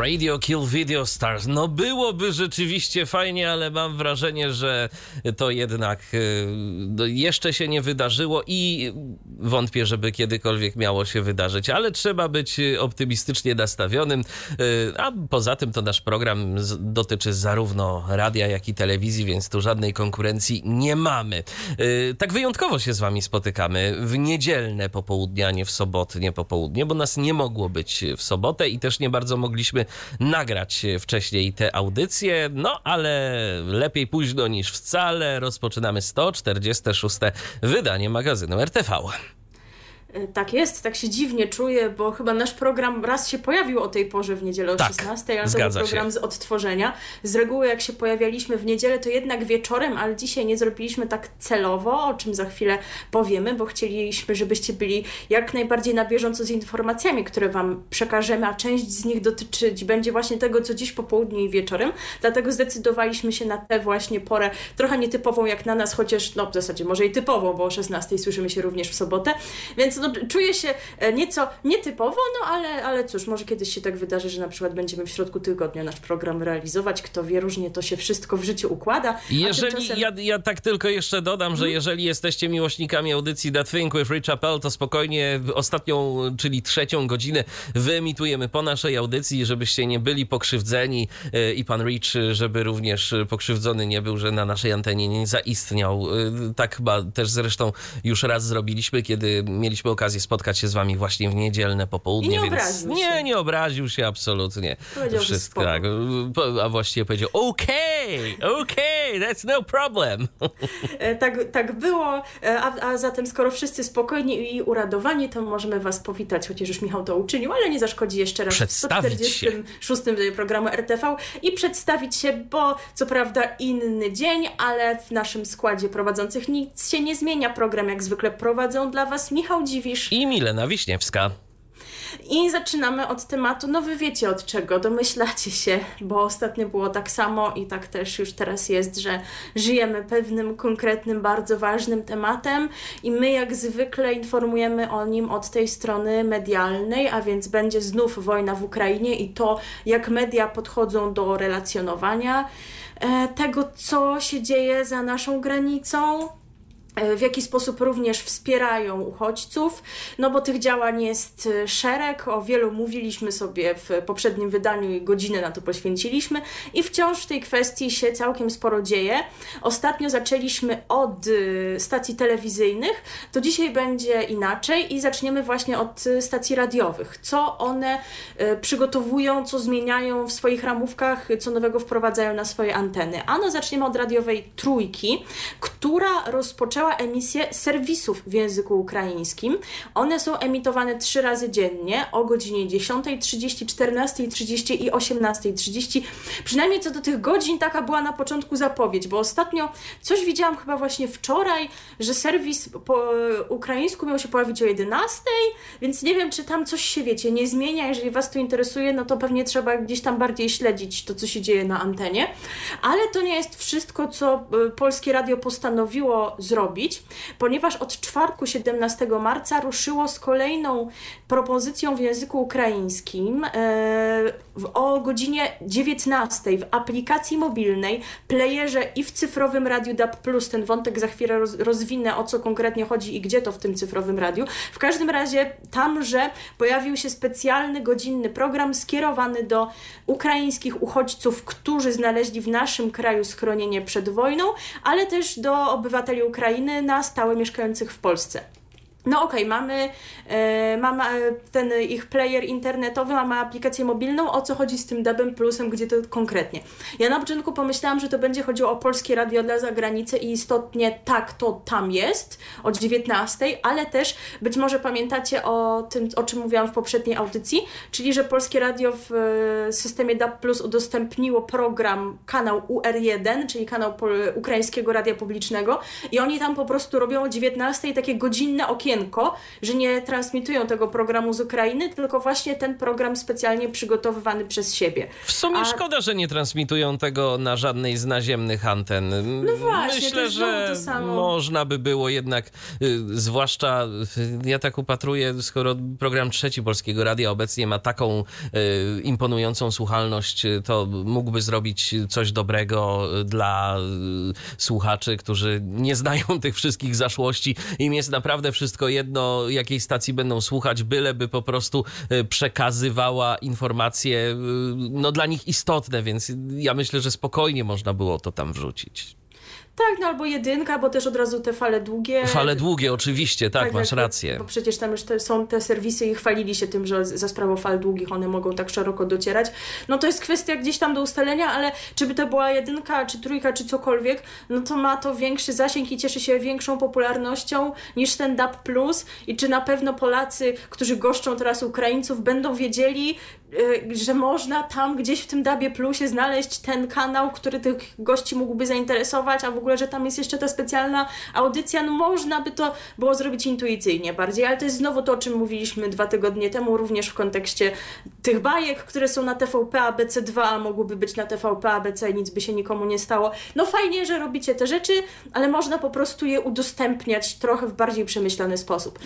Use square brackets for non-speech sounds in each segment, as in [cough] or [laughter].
Radio Kill Video Stars. No byłoby rzeczywiście fajnie, ale mam wrażenie, że to jednak y, no, jeszcze się nie wydarzyło i wątpię, żeby kiedykolwiek miało się wydarzyć, ale trzeba być optymistycznie nastawionym. Y, a poza tym to nasz program dotyczy zarówno radia, jak i telewizji, więc tu żadnej konkurencji nie mamy. Y, tak wyjątkowo się z wami spotykamy w niedzielne popołudnie, a nie w sobotnie popołudnie, bo nas nie mogło być w sobotę i też nie bardzo mogliśmy nagrać wcześniej te audycje, no ale lepiej późno niż wcale. Rozpoczynamy 146. wydanie magazynu RTV. E, tak jest, tak się dziwnie czuję, bo chyba nasz program raz się pojawił o tej porze w niedzielę o tak, 16, ale to był program się. z odtworzenia. Z reguły jak się pojawialiśmy w niedzielę, to jednak wieczorem, ale dzisiaj nie zrobiliśmy tak celowo, o czym za chwilę powiemy, bo chcieliśmy, żebyście byli jak najbardziej na bieżąco z informacjami, które Wam przekażemy, a część z nich dotyczyć będzie właśnie tego, co dziś po południu i wieczorem. Dlatego zdecydowaliśmy się na tę właśnie porę, trochę nietypową jak na nas, chociaż no w zasadzie może i typową, bo o 16 słyszymy się również w sobotę, więc no, czuję się e, nieco nietypowo, no ale, ale cóż, może kiedyś się tak wydarzy, że na przykład będziemy w środku tygodnia nasz program realizować. Kto wie, różnie to się wszystko w życiu układa. Jeżeli, tymczasem... ja, ja tak tylko jeszcze dodam, że hmm? jeżeli jesteście miłośnikami audycji That Thing with Rich Appel, to spokojnie ostatnią, czyli trzecią godzinę wyemitujemy po naszej audycji, żebyście nie byli pokrzywdzeni e, i pan Rich, żeby również pokrzywdzony nie był, że na naszej antenie nie zaistniał. E, tak chyba też zresztą już raz zrobiliśmy, kiedy mieliśmy okazję spotkać się z wami właśnie w niedzielne popołudnie. I nie więc obraził nie, się. nie obraził się absolutnie. Powiedział, Wszystko, tak. A właściwie powiedział, okej, okay, okej, okay, that's no problem. E, tak, tak było, e, a, a zatem skoro wszyscy spokojni i uradowani, to możemy was powitać, chociaż już Michał to uczynił, ale nie zaszkodzi jeszcze raz przedstawić w 146 się. programu RTV i przedstawić się, bo co prawda inny dzień, ale w naszym składzie prowadzących nic się nie zmienia. Program jak zwykle prowadzą dla was Michał Dziwisz, Dziwisz. I Milena Wiśniewska. I zaczynamy od tematu, no wy wiecie od czego, domyślacie się, bo ostatnio było tak samo i tak też już teraz jest, że żyjemy pewnym konkretnym, bardzo ważnym tematem i my jak zwykle informujemy o nim od tej strony medialnej, a więc będzie znów wojna w Ukrainie i to, jak media podchodzą do relacjonowania e, tego, co się dzieje za naszą granicą, w jaki sposób również wspierają uchodźców, no bo tych działań jest e, szereg, o wielu mówiliśmy sobie w poprzednim wydaniu i godzinę na to poświęciliśmy i wciąż w tej kwestii się całkiem sporo dzieje. Ostatnio zaczęliśmy od e, stacji telewizyjnych, to dzisiaj będzie inaczej i zaczniemy właśnie od stacji radiowych. Co one przygotowują, co zmieniają w swoich ramówkach, co nowego wprowadzają na swoje anteny. Ano zaczniemy od radiowej Trójki, która rozpoczęła emisję serwisów w języku ukraińskim. One są emitowane trzy razy dziennie o godzinie 10.30, 14.30 i 18.30. Przynajmniej co do tych godzin taka była na początku zapowiedź, bo ostatnio coś widziałam chyba właśnie wczoraj, że serwis po ukraińsku miał się pojawić o 11.00, więc nie wiem, czy tam coś się, wiecie, nie zmienia. Jeżeli Was to interesuje, no to pewnie trzeba gdzieś tam bardziej śledzić to, co się dzieje na antenie. Ale to nie jest wszystko, co e, Polskie Radio postanowiło zrobić ponieważ od czwartku 17 marca ruszyło z kolejną propozycją w języku ukraińskim e, o godzinie 19 w aplikacji mobilnej, playerze i w cyfrowym radiu DAB+. Ten wątek za chwilę rozwinę, o co konkretnie chodzi i gdzie to w tym cyfrowym radiu. W każdym razie tamże pojawił się specjalny godzinny program skierowany do ukraińskich uchodźców, którzy znaleźli w naszym kraju schronienie przed wojną, ale też do obywateli Ukrainy na stałe mieszkających w Polsce. No okej, okay, mamy, e, mamy e, ten ich player internetowy, mamy aplikację mobilną, o co chodzi z tym Dubem Plusem, gdzie to konkretnie? Ja na początku pomyślałam, że to będzie chodziło o polskie radio dla zagranicy i istotnie tak to tam jest, od 19, ale też być może pamiętacie o tym, o czym mówiłam w poprzedniej audycji, czyli że polskie radio w e, systemie DAB Plus udostępniło program, kanał UR1, czyli kanał Ukraińskiego Radia Publicznego i oni tam po prostu robią o 19 takie godzinne okienko okienko, że nie transmitują tego programu z Ukrainy, tylko właśnie ten program specjalnie przygotowywany przez siebie. W sumie A... szkoda, że nie transmitują tego na żadnej z naziemnych anten. No właśnie, Myślę, że można by było jednak, y, zwłaszcza y, ja tak upatruję, skoro program trzeci Polskiego Radia obecnie ma taką y, imponującą słuchalność, to mógłby zrobić coś dobrego dla słuchaczy, którzy nie znają tych wszystkich zaszłości. Im jest naprawdę wszystko wszystko jedno, jakiej stacji będą słuchać, byleby po prostu e, przekazywała informacje e, no, dla nich istotne, więc ja myślę, że spokojnie można było to tam wrzucić. Tak, no albo jedynka, bo też od razu te fale długie. Fale długie, oczywiście, tak, tak masz tak, rację. Bo przecież tam już te, są te serwisy i chwalili się tym, że za sprawą fal długich one mogą tak szeroko docierać. No to jest kwestia gdzieś tam do ustalenia, ale czy by to była jedynka, czy trójka, czy cokolwiek, no to ma to większy zasięg i cieszy się większą popularnością niż ten DAB+. I czy na pewno Polacy, którzy goszczą teraz Ukraińców, będą wiedzieli, Y, że można tam gdzieś w tym Dabie Plusie znaleźć ten kanał, który tych gości mógłby zainteresować, a w ogóle, że tam jest jeszcze ta specjalna audycja, no można by to było zrobić intuicyjnie bardziej, ale to jest znowu to, o czym mówiliśmy dwa tygodnie temu, również w kontekście tych bajek, które są na TVP ABC2, a mogłyby być na TVP ABC i nic by się nikomu nie stało. No fajnie, że robicie te rzeczy, ale można po prostu je udostępniać trochę w bardziej przemyślany sposób.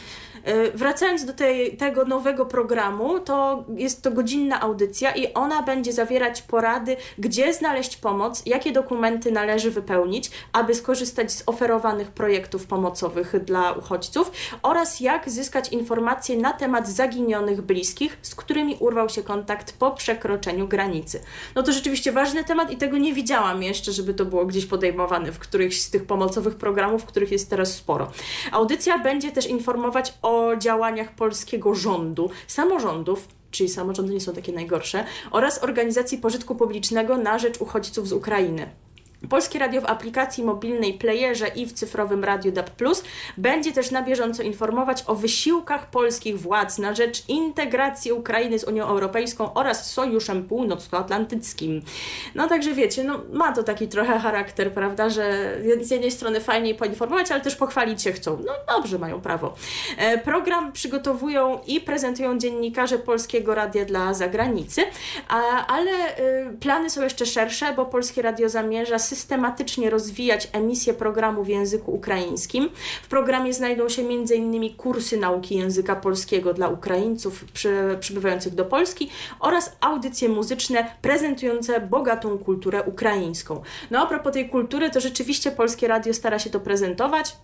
Y, wracając do tej, tego nowego programu, to jest to godzinna audycja i ona będzie zawierać porady, gdzie znaleźć pomoc, jakie dokumenty należy wypełnić, aby skorzystać z oferowanych projektów pomocowych dla uchodźców oraz jak zyskać informacje na temat zaginionych bliskich, z którymi urwał się kontakt po przekroczeniu granicy. No to rzeczywiście ważny temat i tego nie widziałam jeszcze, żeby to było gdzieś podejmowane w którychś z tych pomocowych programów, których jest teraz sporo. Audycja będzie też informować o działaniach polskiego rządu, samorządów, czyli samorządy nie są takie najgorsze, oraz organizacji pożytku publicznego na rzecz uchodźców z Ukrainy. Polskie Radio w aplikacji mobilnej, playerze i w cyfrowym Radiu DAB+, będzie też na bieżąco informować o wysiłkach polskich władz na rzecz integracji Ukrainy z Unią Europejską oraz Sojuszem Północnoatlantyckim. No także wiecie, no, ma to taki trochę charakter, prawda, że z jednej strony fajnie poinformować, ale też pochwalić się chcą. No dobrze, mają prawo. E, program przygotowują i prezentują dziennikarze Polskiego Radia dla zagranicy, a, ale y, plany są jeszcze szersze, bo Polskie Radio zamierza systematycznie rozwijać emisję programu w języku ukraińskim. W programie znajdą się m.in. kursy nauki języka polskiego dla Ukraińców przy, przybywających do Polski oraz audycje muzyczne prezentujące bogatą kulturę ukraińską. No a propos tej kultury, to rzeczywiście Polskie Radio stara się to prezentować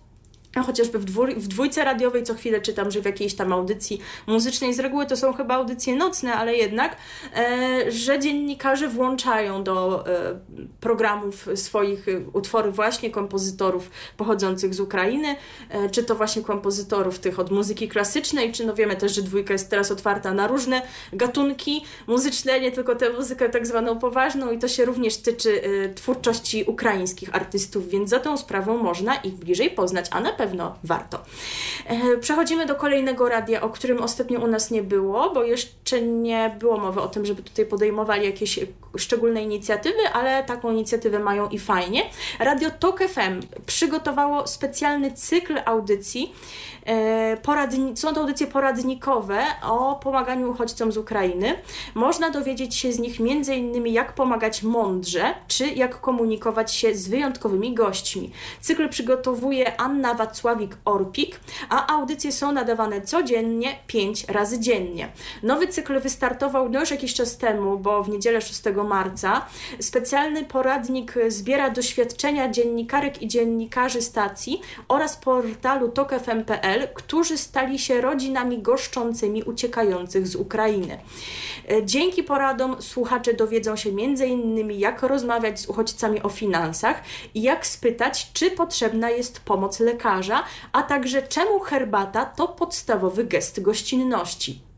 chociażby w, dwój, w dwójce radiowej co chwilę czytam, że w jakiejś tam audycji muzycznej, z reguły to są chyba audycje nocne, ale jednak, e, że dziennikarze włączają do e, programów swoich e, utwory właśnie kompozytorów pochodzących z Ukrainy, e, czy to właśnie kompozytorów tych od muzyki klasycznej, czy no wiemy też, że dwójka jest teraz otwarta na różne gatunki muzyczne, nie tylko tę muzykę tak zwaną poważną i to się również tyczy e, twórczości ukraińskich artystów, więc za tą sprawą można ich bliżej poznać, a na pewno warto. E, przechodzimy do kolejnego radia, o którym ostatnio u nas nie było, bo jeszcze nie było mowy o tym, żeby tutaj podejmowali jakieś szczególne inicjatywy, ale taką inicjatywę mają i fajnie. Radio Tok FM przygotowało specjalny cykl audycji, E, poradni- są to audycje poradnikowe o pomaganiu uchodźcom z Ukrainy. Można dowiedzieć się z nich m.in. jak pomagać mądrze, czy jak komunikować się z wyjątkowymi gośćmi. Cykl przygotowuje Anna Wacławik-Orpik, a audycje są nadawane codziennie, 5 razy dziennie. Nowy cykl wystartował no już jakiś czas temu, bo w niedzielę 6 marca. Specjalny poradnik zbiera doświadczenia dziennikarek i dziennikarzy stacji oraz portalu tokfm.pl którzy stali się rodzinami goszczącymi uciekających z Ukrainy. E, dzięki poradom słuchacze dowiedzą się m.in. jak rozmawiać z uchodźcami o finansach i jak spytać, czy potrzebna jest pomoc lekarzy wyraża, a także czemu herbata to podstawowy gest gościnności.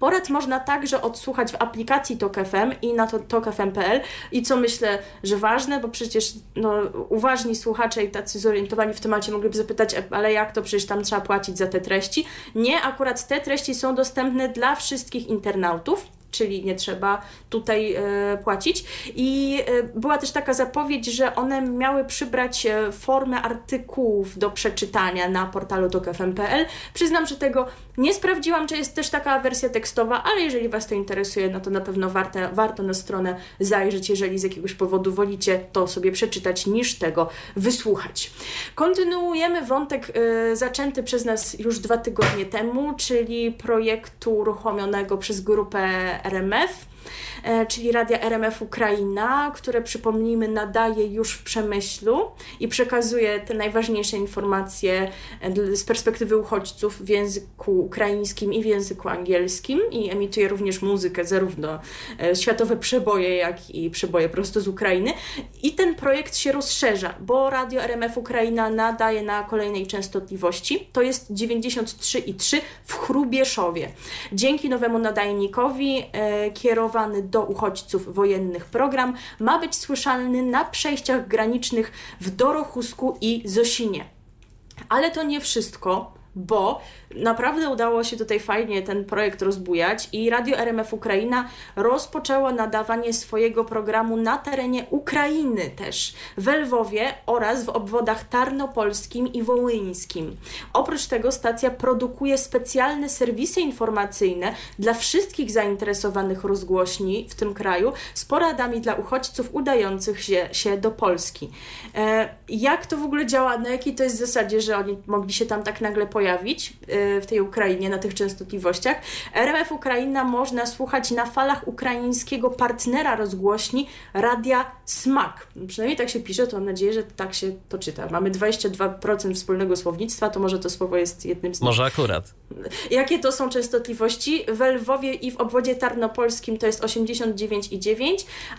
Porad można także odsłuchać w aplikacji TokFM i na to tokfm.pl i co myślę, że ważne, bo przecież no, uważni słuchacze i tacy zorientowani w temacie mogliby zapytać, e, ale jak to przecież tam trzeba płacić za te treści? Nie, akurat te treści są dostępne dla wszystkich internautów czyli nie trzeba tutaj e, płacić. I e, była też taka zapowiedź, że one miały przybrać e, formę artykułów do przeczytania na portalu dokfm.pl. Przyznam, że tego nie sprawdziłam, czy jest też taka wersja tekstowa, ale jeżeli Was to interesuje, no to na pewno warto, warto na stronę zajrzeć, jeżeli z jakiegoś powodu wolicie to sobie przeczytać, niż tego wysłuchać. Kontynuujemy wątek y, zaczęty przez nas już dwa tygodnie temu, czyli projektu uruchomionego przez grupę RMF czyli radia RMF Ukraina, które przypomnijmy nadaje już w Przemyślu i przekazuje te najważniejsze informacje e, z perspektywy uchodźców w języku ukraińskim i w języku angielskim i emituje również muzykę, zarówno e, światowe przeboje, jak i przeboje prosto z Ukrainy. I ten projekt się rozszerza, bo radio RMF Ukraina nadaje na kolejnej częstotliwości, to jest 93,3 w Chrubieszowie. Dzięki nowemu nadajnikowi e, do uchodźców wojennych program ma być słyszalny na przejściach granicznych w Dorochusku i Zosinie. Ale to nie wszystko, bo naprawdę udało się tutaj fajnie ten projekt rozbujać i Radio RMF Ukraina rozpoczęło nadawanie swojego programu na terenie Ukrainy też, w Lwowie oraz w obwodach tarnopolskim i wołyńskim. Oprócz tego stacja produkuje specjalne serwisy informacyjne dla wszystkich zainteresowanych rozgłośni w tym kraju z poradami dla uchodźców udających się, się do Polski. E, jak to w ogóle działa? Na jakiej to jest zasadzie, że oni mogli się tam tak nagle pojawić? E, w tej Ukrainie na tych częstotliwościach. RMF Ukraina można słuchać na falach ukraińskiego partnera rozgłośni Radia Smak. Przynajmniej tak się pisze, to mam nadzieję, że tak się to czyta. Mamy 22% wspólnego słownictwa, to może to słowo jest jednym z nich. Może akurat. Jakie to są częstotliwości? W Lwowie i w obwodzie tarnopolskim to jest 89,9,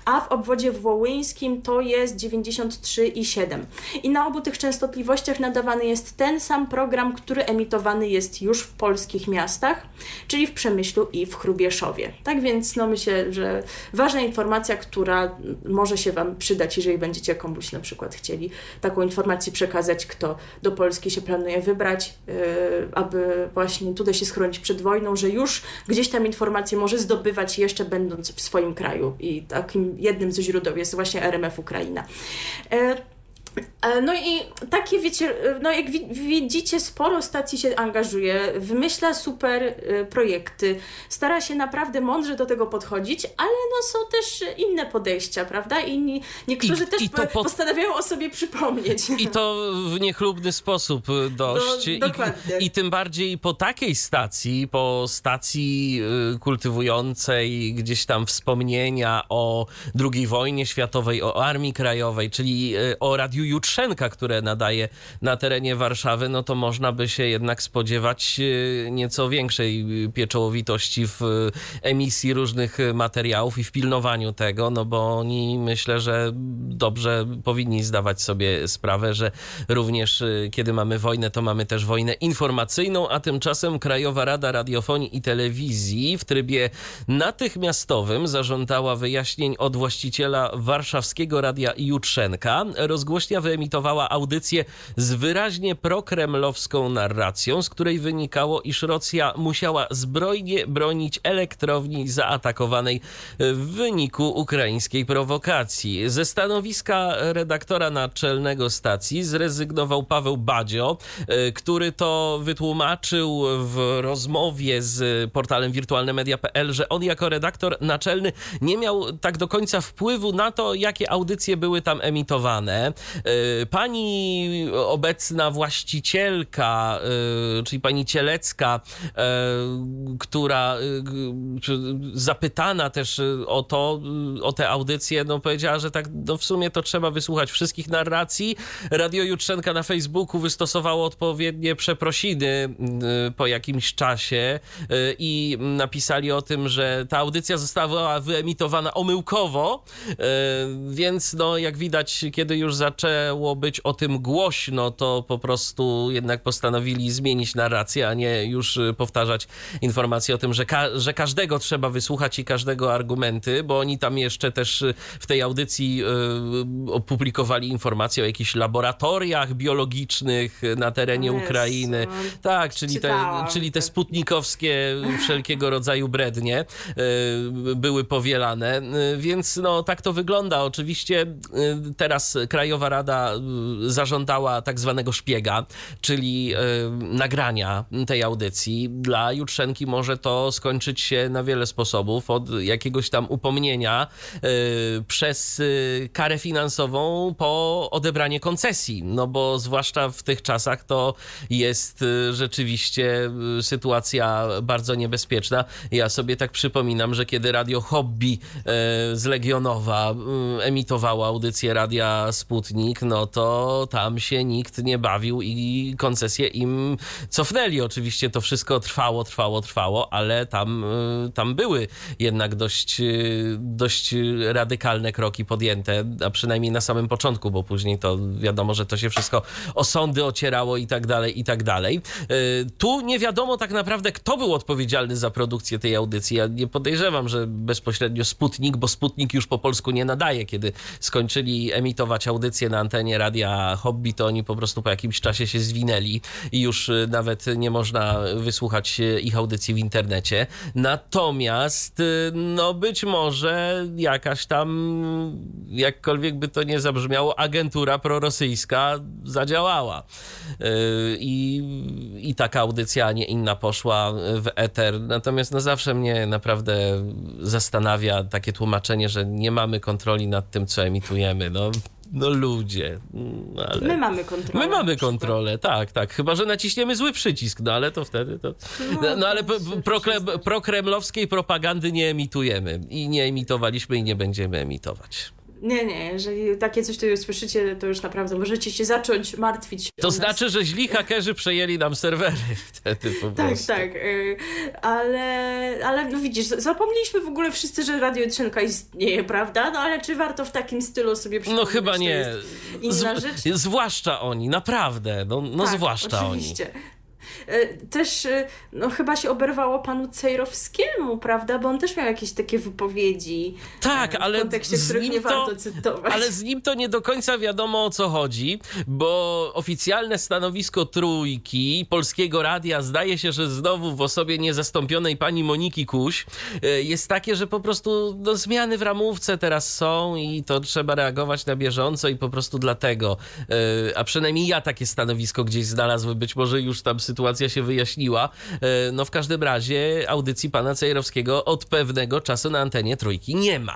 a w obwodzie wołyńskim to jest 93,7. I na obu tych częstotliwościach nadawany jest ten sam program, który emitowany jest już w polskich miastach, czyli w Przemyślu i w Chrubieszowie. Tak więc no myślę, że ważna informacja, która może się Wam przydać, jeżeli będziecie komuś na przykład chcieli taką informację przekazać, kto do Polski się planuje wybrać, yy, aby właśnie tutaj się schronić przed wojną, że już gdzieś tam informacje może zdobywać jeszcze będąc w swoim kraju. I takim jednym ze źródeł jest właśnie RMF Ukraina. Yy, no i takie, wiecie, no jak widzicie, sporo stacji się angażuje, wymyśla super e, projekty, stara się naprawdę mądrze do tego podchodzić, ale no są też inne podejścia, prawda? I niektórzy I, też i pod... postanawiają o sobie przypomnieć. I to w niechlubny sposób dość. No. I, I tym bardziej po takiej stacji, po stacji kultywującej gdzieś tam wspomnienia o II wojnie światowej, o Armii Krajowej, czyli o radiu Jutrzenka, które nadaje na terenie Warszawy, no to można by się jednak spodziewać e, nieco większej pieczołowitości w emisji różnych materiałów i w pilnowaniu tego, no bo oni myślę, że dobrze powinni zdawać sobie sprawę, że również e, kiedy mamy wojnę, to mamy też wojnę informacyjną, a tymczasem Krajowa Rada Radiofonii i Telewizji w trybie natychmiastowym zażądała wyjaśnień od właściciela warszawskiego radia Jutrzenka. Rozgłośnia wyemitowała audycję z wyraźnie prokremlowską narracją, z której wynikało, iż Rosja musiała zbrojnie bronić elektrowni zaatakowanej w wyniku ukraińskiej prowokacji. Ze stanowiska redaktora naczelnego stacji zrezygnował Paweł Badzio, e, który to wytłumaczył w rozmowie z portalem wirtualnemedia.pl, że on jako redaktor naczelny nie miał tak do końca wpływu na to, jakie audycje były tam emitowane. E, pani obecna właścicielka, e, czyli pani Cielecka, e, która zapytana też o to, o te audycje, no powiedziała, że tak no w sumie to trzeba wysłuchać wszystkich narracji. Radio Jutrzenka na Facebooku wystosowało odpowiednie przeprosiny po jakimś czasie i napisali o tym, że ta audycja została wyemitowana omyłkowo, więc no jak widać, kiedy już zaczę zaczęło być o tym głośno, to po prostu jednak postanowili zmienić narrację, a nie już powtarzać informacje o tym, że, ka że każdego trzeba wysłuchać i każdego argumenty, bo oni tam jeszcze też w tej audycji y, opublikowali informacje o jakichś laboratoriach biologicznych na terenie Ukrainy. Tak, czyli te, czyli te sputnikowskie wszelkiego rodzaju brednie y, były powielane, y, więc no tak to wygląda. Oczywiście y, teraz Krajowa Rada y, zażądała tak zwanego szpiega, czyli y, nagrania tej audycji. Dla Jutrzenki może to skończyć się na wiele sposobów, od jakiegoś tam upomnienia y, przez karę finansową po odebranie koncesji, no bo zwłaszcza w tych czasach to jest rzeczywiście sytuacja bardzo niebezpieczna. Ja sobie tak przypominam, że kiedy Radio Hobby z Legionowa emitowało audycję Radia Sputnik, no to tam się nikt nie bawił i koncesję im cofnęli. Oczywiście to wszystko trwało, trwało, trwało, ale tam, y, tam były jednak dość, y, dość radykalne kroki podjęte, a przynajmniej na samym początku, bo później to wiadomo, że to się wszystko o sądy ocierało i tak dalej, i tak dalej. Y, Tu nie wiadomo tak naprawdę, kto był odpowiedzialny za produkcję tej audycji. Ja nie podejrzewam, że bezpośrednio Sputnik, bo Sputnik już po polsku nie nadaje. Kiedy skończyli emitować audycję na antenie radia Hobby, to oni po prostu po jakimś czasie się zwinęli i już y, nawet nie można wysłuchać y, ich audycji w internecie. Natomiast, y, no być może jakaś tam, jakkolwiek by to nie zabrzmiało, agentura prorosyjska zadziałała. I, I taka audycja, a nie inna poszła w eter. Natomiast no zawsze mnie naprawdę zastanawia takie tłumaczenie, że nie mamy kontroli nad tym, co emitujemy. No, no ludzie. No, ale... My mamy kontrolę. My mamy kontrolę, tak, tak. Chyba, że naciśniemy zły przycisk, no ale to wtedy to. No, no ale się p- prokle- prokremlowskiej propagandy nie emitujemy. I nie emitowaliśmy i nie będziemy emitować. Nie, nie, jeżeli takie coś tutaj usłyszycie, to już naprawdę możecie się zacząć martwić. To nas. znaczy, że źli hakerzy przejęli nam serwery [laughs] wtedy po Tak, prostu. tak, y, ale, ale no widzisz, zapomnieliśmy w ogóle wszyscy, że Radio Jutrzenka istnieje, prawda? No ale czy warto w takim stylu sobie No przypominać? chyba To nie. Inna Zw- rzecz. zwłaszcza oni, naprawdę. No, no tak, zwłaszcza oczywiście. Y, Też y, no, chyba się oberwało panu Cejrowskiemu, prawda? Bo on też miał jakieś takie wypowiedzi. Tak, e, w ale kontekście, z których nie to- warto cytować. Ale z nim to nie do końca wiadomo o co chodzi, bo oficjalne stanowisko trójki Polskiego Radia zdaje się, że znowu w osobie niezastąpionej pani Moniki Kuś e, jest takie, że po prostu no, zmiany w ramówce teraz są i to trzeba reagować na bieżąco i po prostu dlatego, e, a przynajmniej ja takie stanowisko gdzieś znalazłem, być może już tam sytuacja się wyjaśniła. E, No w każdym razie audycji pana Cejrowskiego od pewnego czasu na antenie trójki nie ma.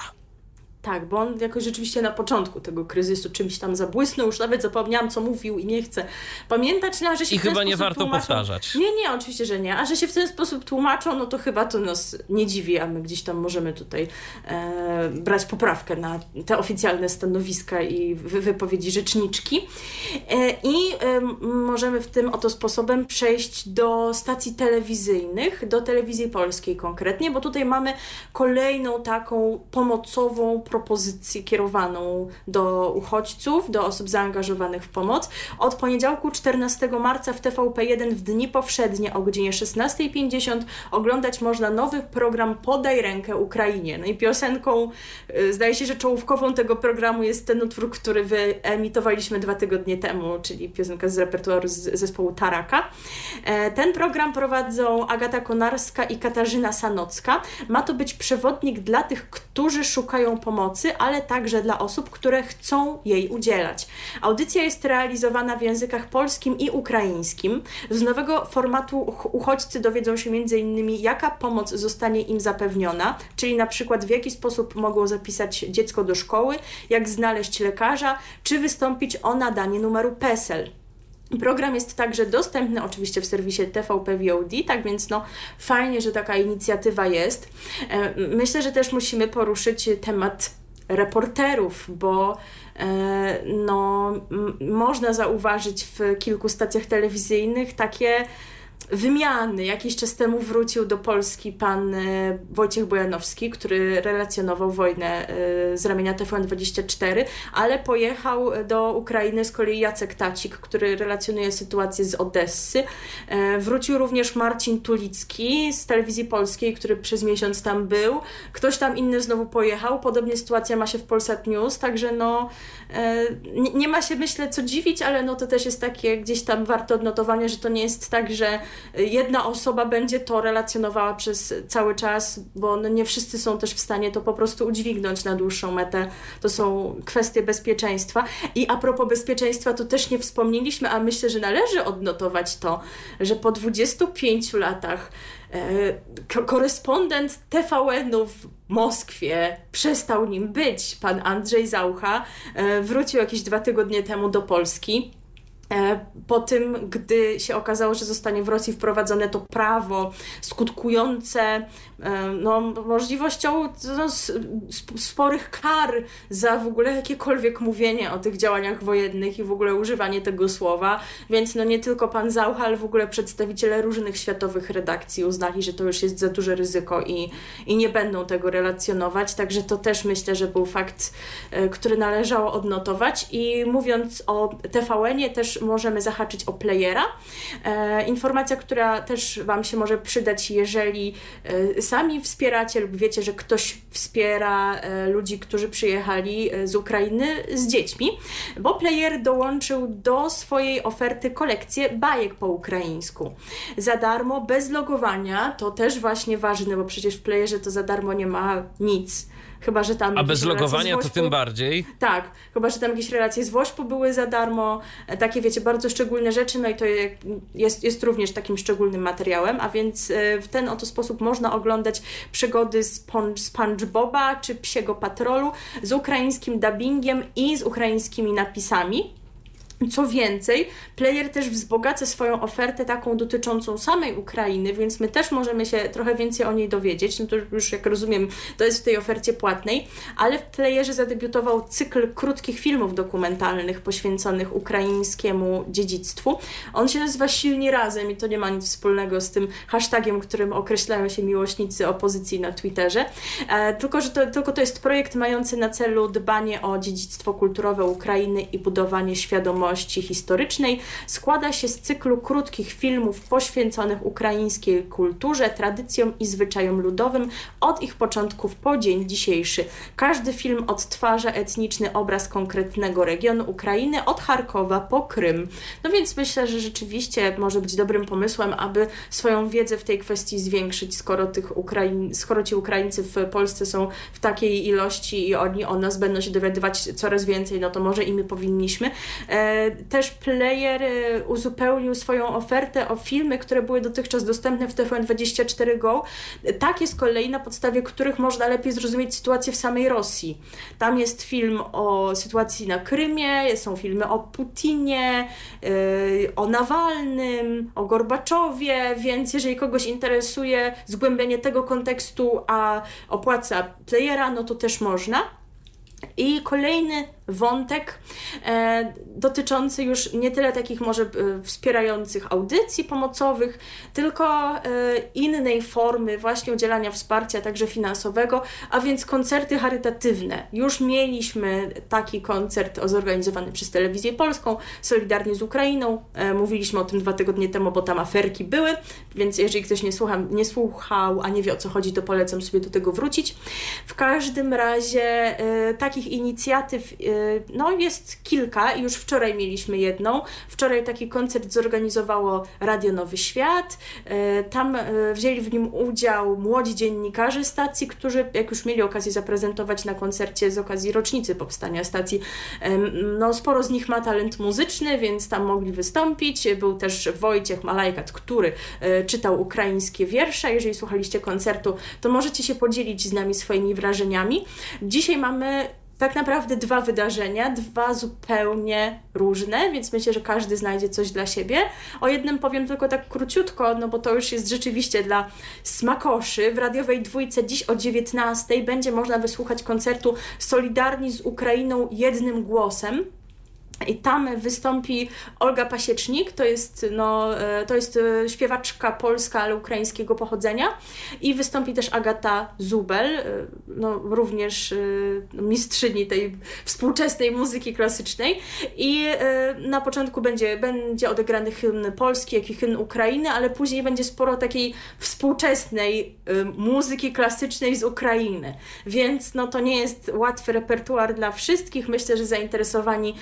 Tak, bo on jakoś rzeczywiście na początku tego kryzysu czymś tam zabłysnął, już nawet zapomniałam, co mówił i nie chcę pamiętać, no, a że się I w ten chyba nie warto tłumaczą... powtarzać. Nie, nie, oczywiście, że nie. A że się w ten sposób tłumaczą, no to chyba to nas nie dziwi, a my gdzieś tam możemy tutaj e, brać poprawkę na te oficjalne stanowiska i wy, wypowiedzi rzeczniczki. E, I e, możemy w tym oto sposobem przejść do stacji telewizyjnych, do telewizji polskiej konkretnie, bo tutaj mamy kolejną taką pomocową propozycję kierowaną do uchodźców, do osób zaangażowanych w pomoc. Od poniedziałku 14 marca w TVP1 w dni powszednie o godzinie 16.50 oglądać można nowy program Podaj rękę Ukrainie. No i piosenką, y, zdaje się, że czołówkową tego programu jest ten utwór, który wyemitowaliśmy dwa tygodnie temu, czyli piosenka z repertuaru z zespołu Taraka. E, Ten program prowadzą Agata Konarska i Katarzyna Sanocka. Ma to być przewodnik dla tych, którzy szukają pomocy, ale także dla osób, które chcą jej udzielać. Audycja jest realizowana w językach polskim i ukraińskim. Z nowego formatu uch- uchodźcy dowiedzą się m.in. jaka pomoc zostanie im zapewniona, czyli na przykład w jaki sposób mogą zapisać dziecko do szkoły, jak znaleźć lekarza, czy wystąpić o nadanie numeru PESEL. Program jest także dostępny oczywiście w serwisie TVP VOD, tak więc no fajnie, że taka inicjatywa jest. E, Myślę, że też musimy poruszyć temat reporterów, bo e, no, można zauważyć w kilku stacjach telewizyjnych takie wymiany. Jakiś czas temu wrócił do Polski pan e, Wojciech Bojanowski, który relacjonował wojnę e, z ramienia TVN24, ale pojechał do Ukrainy z kolei Jacek Tacik, który relacjonuje sytuację z Odessy. E, wrócił również Marcin Tulicki z telewizji polskiej, który przez miesiąc tam był. Ktoś tam inny znowu pojechał. Podobnie sytuacja ma się w Polsat News, także no nie ma się myślę co dziwić, ale no to też jest takie gdzieś tam warte odnotowania, że to nie jest tak, że jedna osoba będzie to relacjonowała przez cały czas, bo no nie wszyscy są też w stanie to po prostu udźwignąć na dłuższą metę. To są kwestie bezpieczeństwa. I a propos bezpieczeństwa, to też nie wspomnieliśmy, a myślę, że należy odnotować to, że po 25 latach e, korespondent TVN-u w Moskwie przestał nim być. Pan Andrzej Zaucha e, wrócił jakieś dwa tygodnie temu do Polski po tym, gdy się okazało, że zostanie w Rosji wprowadzone to prawo skutkujące e, no, możliwością no, sporych kar za w ogóle jakiekolwiek mówienie o tych działaniach wojennych i w ogóle używanie tego słowa, więc no nie tylko pan Zaucha, ale w ogóle przedstawiciele różnych światowych redakcji uznali, że to już jest za duże ryzyko i, i nie będą tego relacjonować, także to też myślę, że był fakt, e, który należało odnotować. I mówiąc o TVN-ie też możemy zahaczyć o playera. E, informacja, która też Wam się może przydać, jeżeli e, sami wspieracie lub wiecie, że ktoś wspiera e, ludzi, którzy przyjechali z Ukrainy z dziećmi, bo player dołączył do swojej oferty kolekcję bajek po ukraińsku. Za darmo, bez logowania, to też właśnie ważne, bo przecież w playerze to za darmo nie ma nic. Chyba, że tam. A bez logowania to tym bardziej? Tak, chyba, że tam jakieś relacje z Wośpu były za darmo, e, takie wiecie, bardzo szczególne rzeczy, no i to jest, jest również takim szczególnym materiałem, a więc e, w ten oto sposób można oglądać przygody SpongeBoba czy Psiego Patrolu z ukraińskim dubbingiem i z ukraińskimi napisami. Co więcej, player też wzbogaca swoją ofertę taką dotyczącą samej Ukrainy, więc my też możemy się trochę więcej o niej dowiedzieć. No to już jak rozumiem, to jest w tej ofercie płatnej, ale w playerze zadebiutował cykl krótkich filmów dokumentalnych poświęconych ukraińskiemu dziedzictwu. On się nazywa Silni Razem i to nie ma nic wspólnego z tym hashtagiem, którym określają się miłośnicy opozycji na Twitterze. E, tylko, że to, tylko to jest projekt mający na celu dbanie o dziedzictwo kulturowe Ukrainy i budowanie świadomości historycznej składa się z cyklu krótkich filmów poświęconych ukraińskiej kulturze, tradycjom i zwyczajom ludowym od ich początków po dzień dzisiejszy. Każdy film odtwarza etniczny obraz konkretnego regionu Ukrainy od Charkowa po Krym. No więc myślę, że rzeczywiście może być dobrym pomysłem, aby swoją wiedzę w tej kwestii zwiększyć, skoro, tych Ukraiń, skoro ci Ukraińcy w Polsce są w takiej ilości i oni o nas będą się dowiadywać coraz więcej, no to może i my powinniśmy. E, też player e, uzupełnił swoją ofertę o filmy, które były dotychczas dostępne w TVN24 Go. Takie z kolei, na podstawie których można lepiej zrozumieć sytuację w samej Rosji. Tam jest film o sytuacji na Krymie, są filmy o Putinie, e, o Nawalnym, o Gorbaczowie, więc jeżeli kogoś interesuje zgłębienie tego kontekstu, a opłaca playera, no to też można. I kolejny wątek e, dotyczący już nie tyle takich może e, wspierających audycji pomocowych, tylko e, innej formy właśnie udzielania wsparcia, także finansowego, a więc koncerty charytatywne. Już mieliśmy taki koncert zorganizowany przez Telewizję Polską, Solidarnie z Ukrainą. E, mówiliśmy o tym dwa tygodnie temu, bo tam aferki były, więc jeżeli ktoś nie, słucha, nie słuchał, a nie wie o co chodzi, to polecam sobie do tego wrócić. W każdym razie e, takich inicjatyw e, no jest kilka już wczoraj mieliśmy jedną. Wczoraj taki koncert zorganizowało Radio Nowy Świat. E, tam e, wzięli w nim udział młodzi dziennikarze stacji, którzy jak już mieli okazję zaprezentować na koncercie z okazji rocznicy powstania stacji, no sporo z nich ma talent muzyczny, więc tam mogli wystąpić. Był też Wojciech Malajkat, który e, czytał ukraińskie wiersze. Jeżeli słuchaliście koncertu, to możecie się podzielić z nami swoimi wrażeniami. Dzisiaj mamy tak naprawdę dwa wydarzenia, dwa zupełnie różne, więc myślę, że każdy znajdzie coś dla siebie. O jednym powiem tylko tak króciutko, no bo to już jest rzeczywiście dla smakoszy. W radiowej dwójce dziś o 19 będzie można wysłuchać koncertu Solidarni z Ukrainą jednym głosem. I tam wystąpi Olga Pasiecznik, to jest, no, e, to jest e, śpiewaczka polska, ale ukraińskiego pochodzenia. I wystąpi też Agata Zubel, e, no, również mistrzyni tej współczesnej muzyki klasycznej. I na początku będzie, będzie odegrany hymn polski, jak i hymn Ukrainy, ale później będzie sporo takiej współczesnej muzyki klasycznej z Ukrainy. Więc no, to nie jest łatwy repertuar dla wszystkich. Myślę, że zainteresowani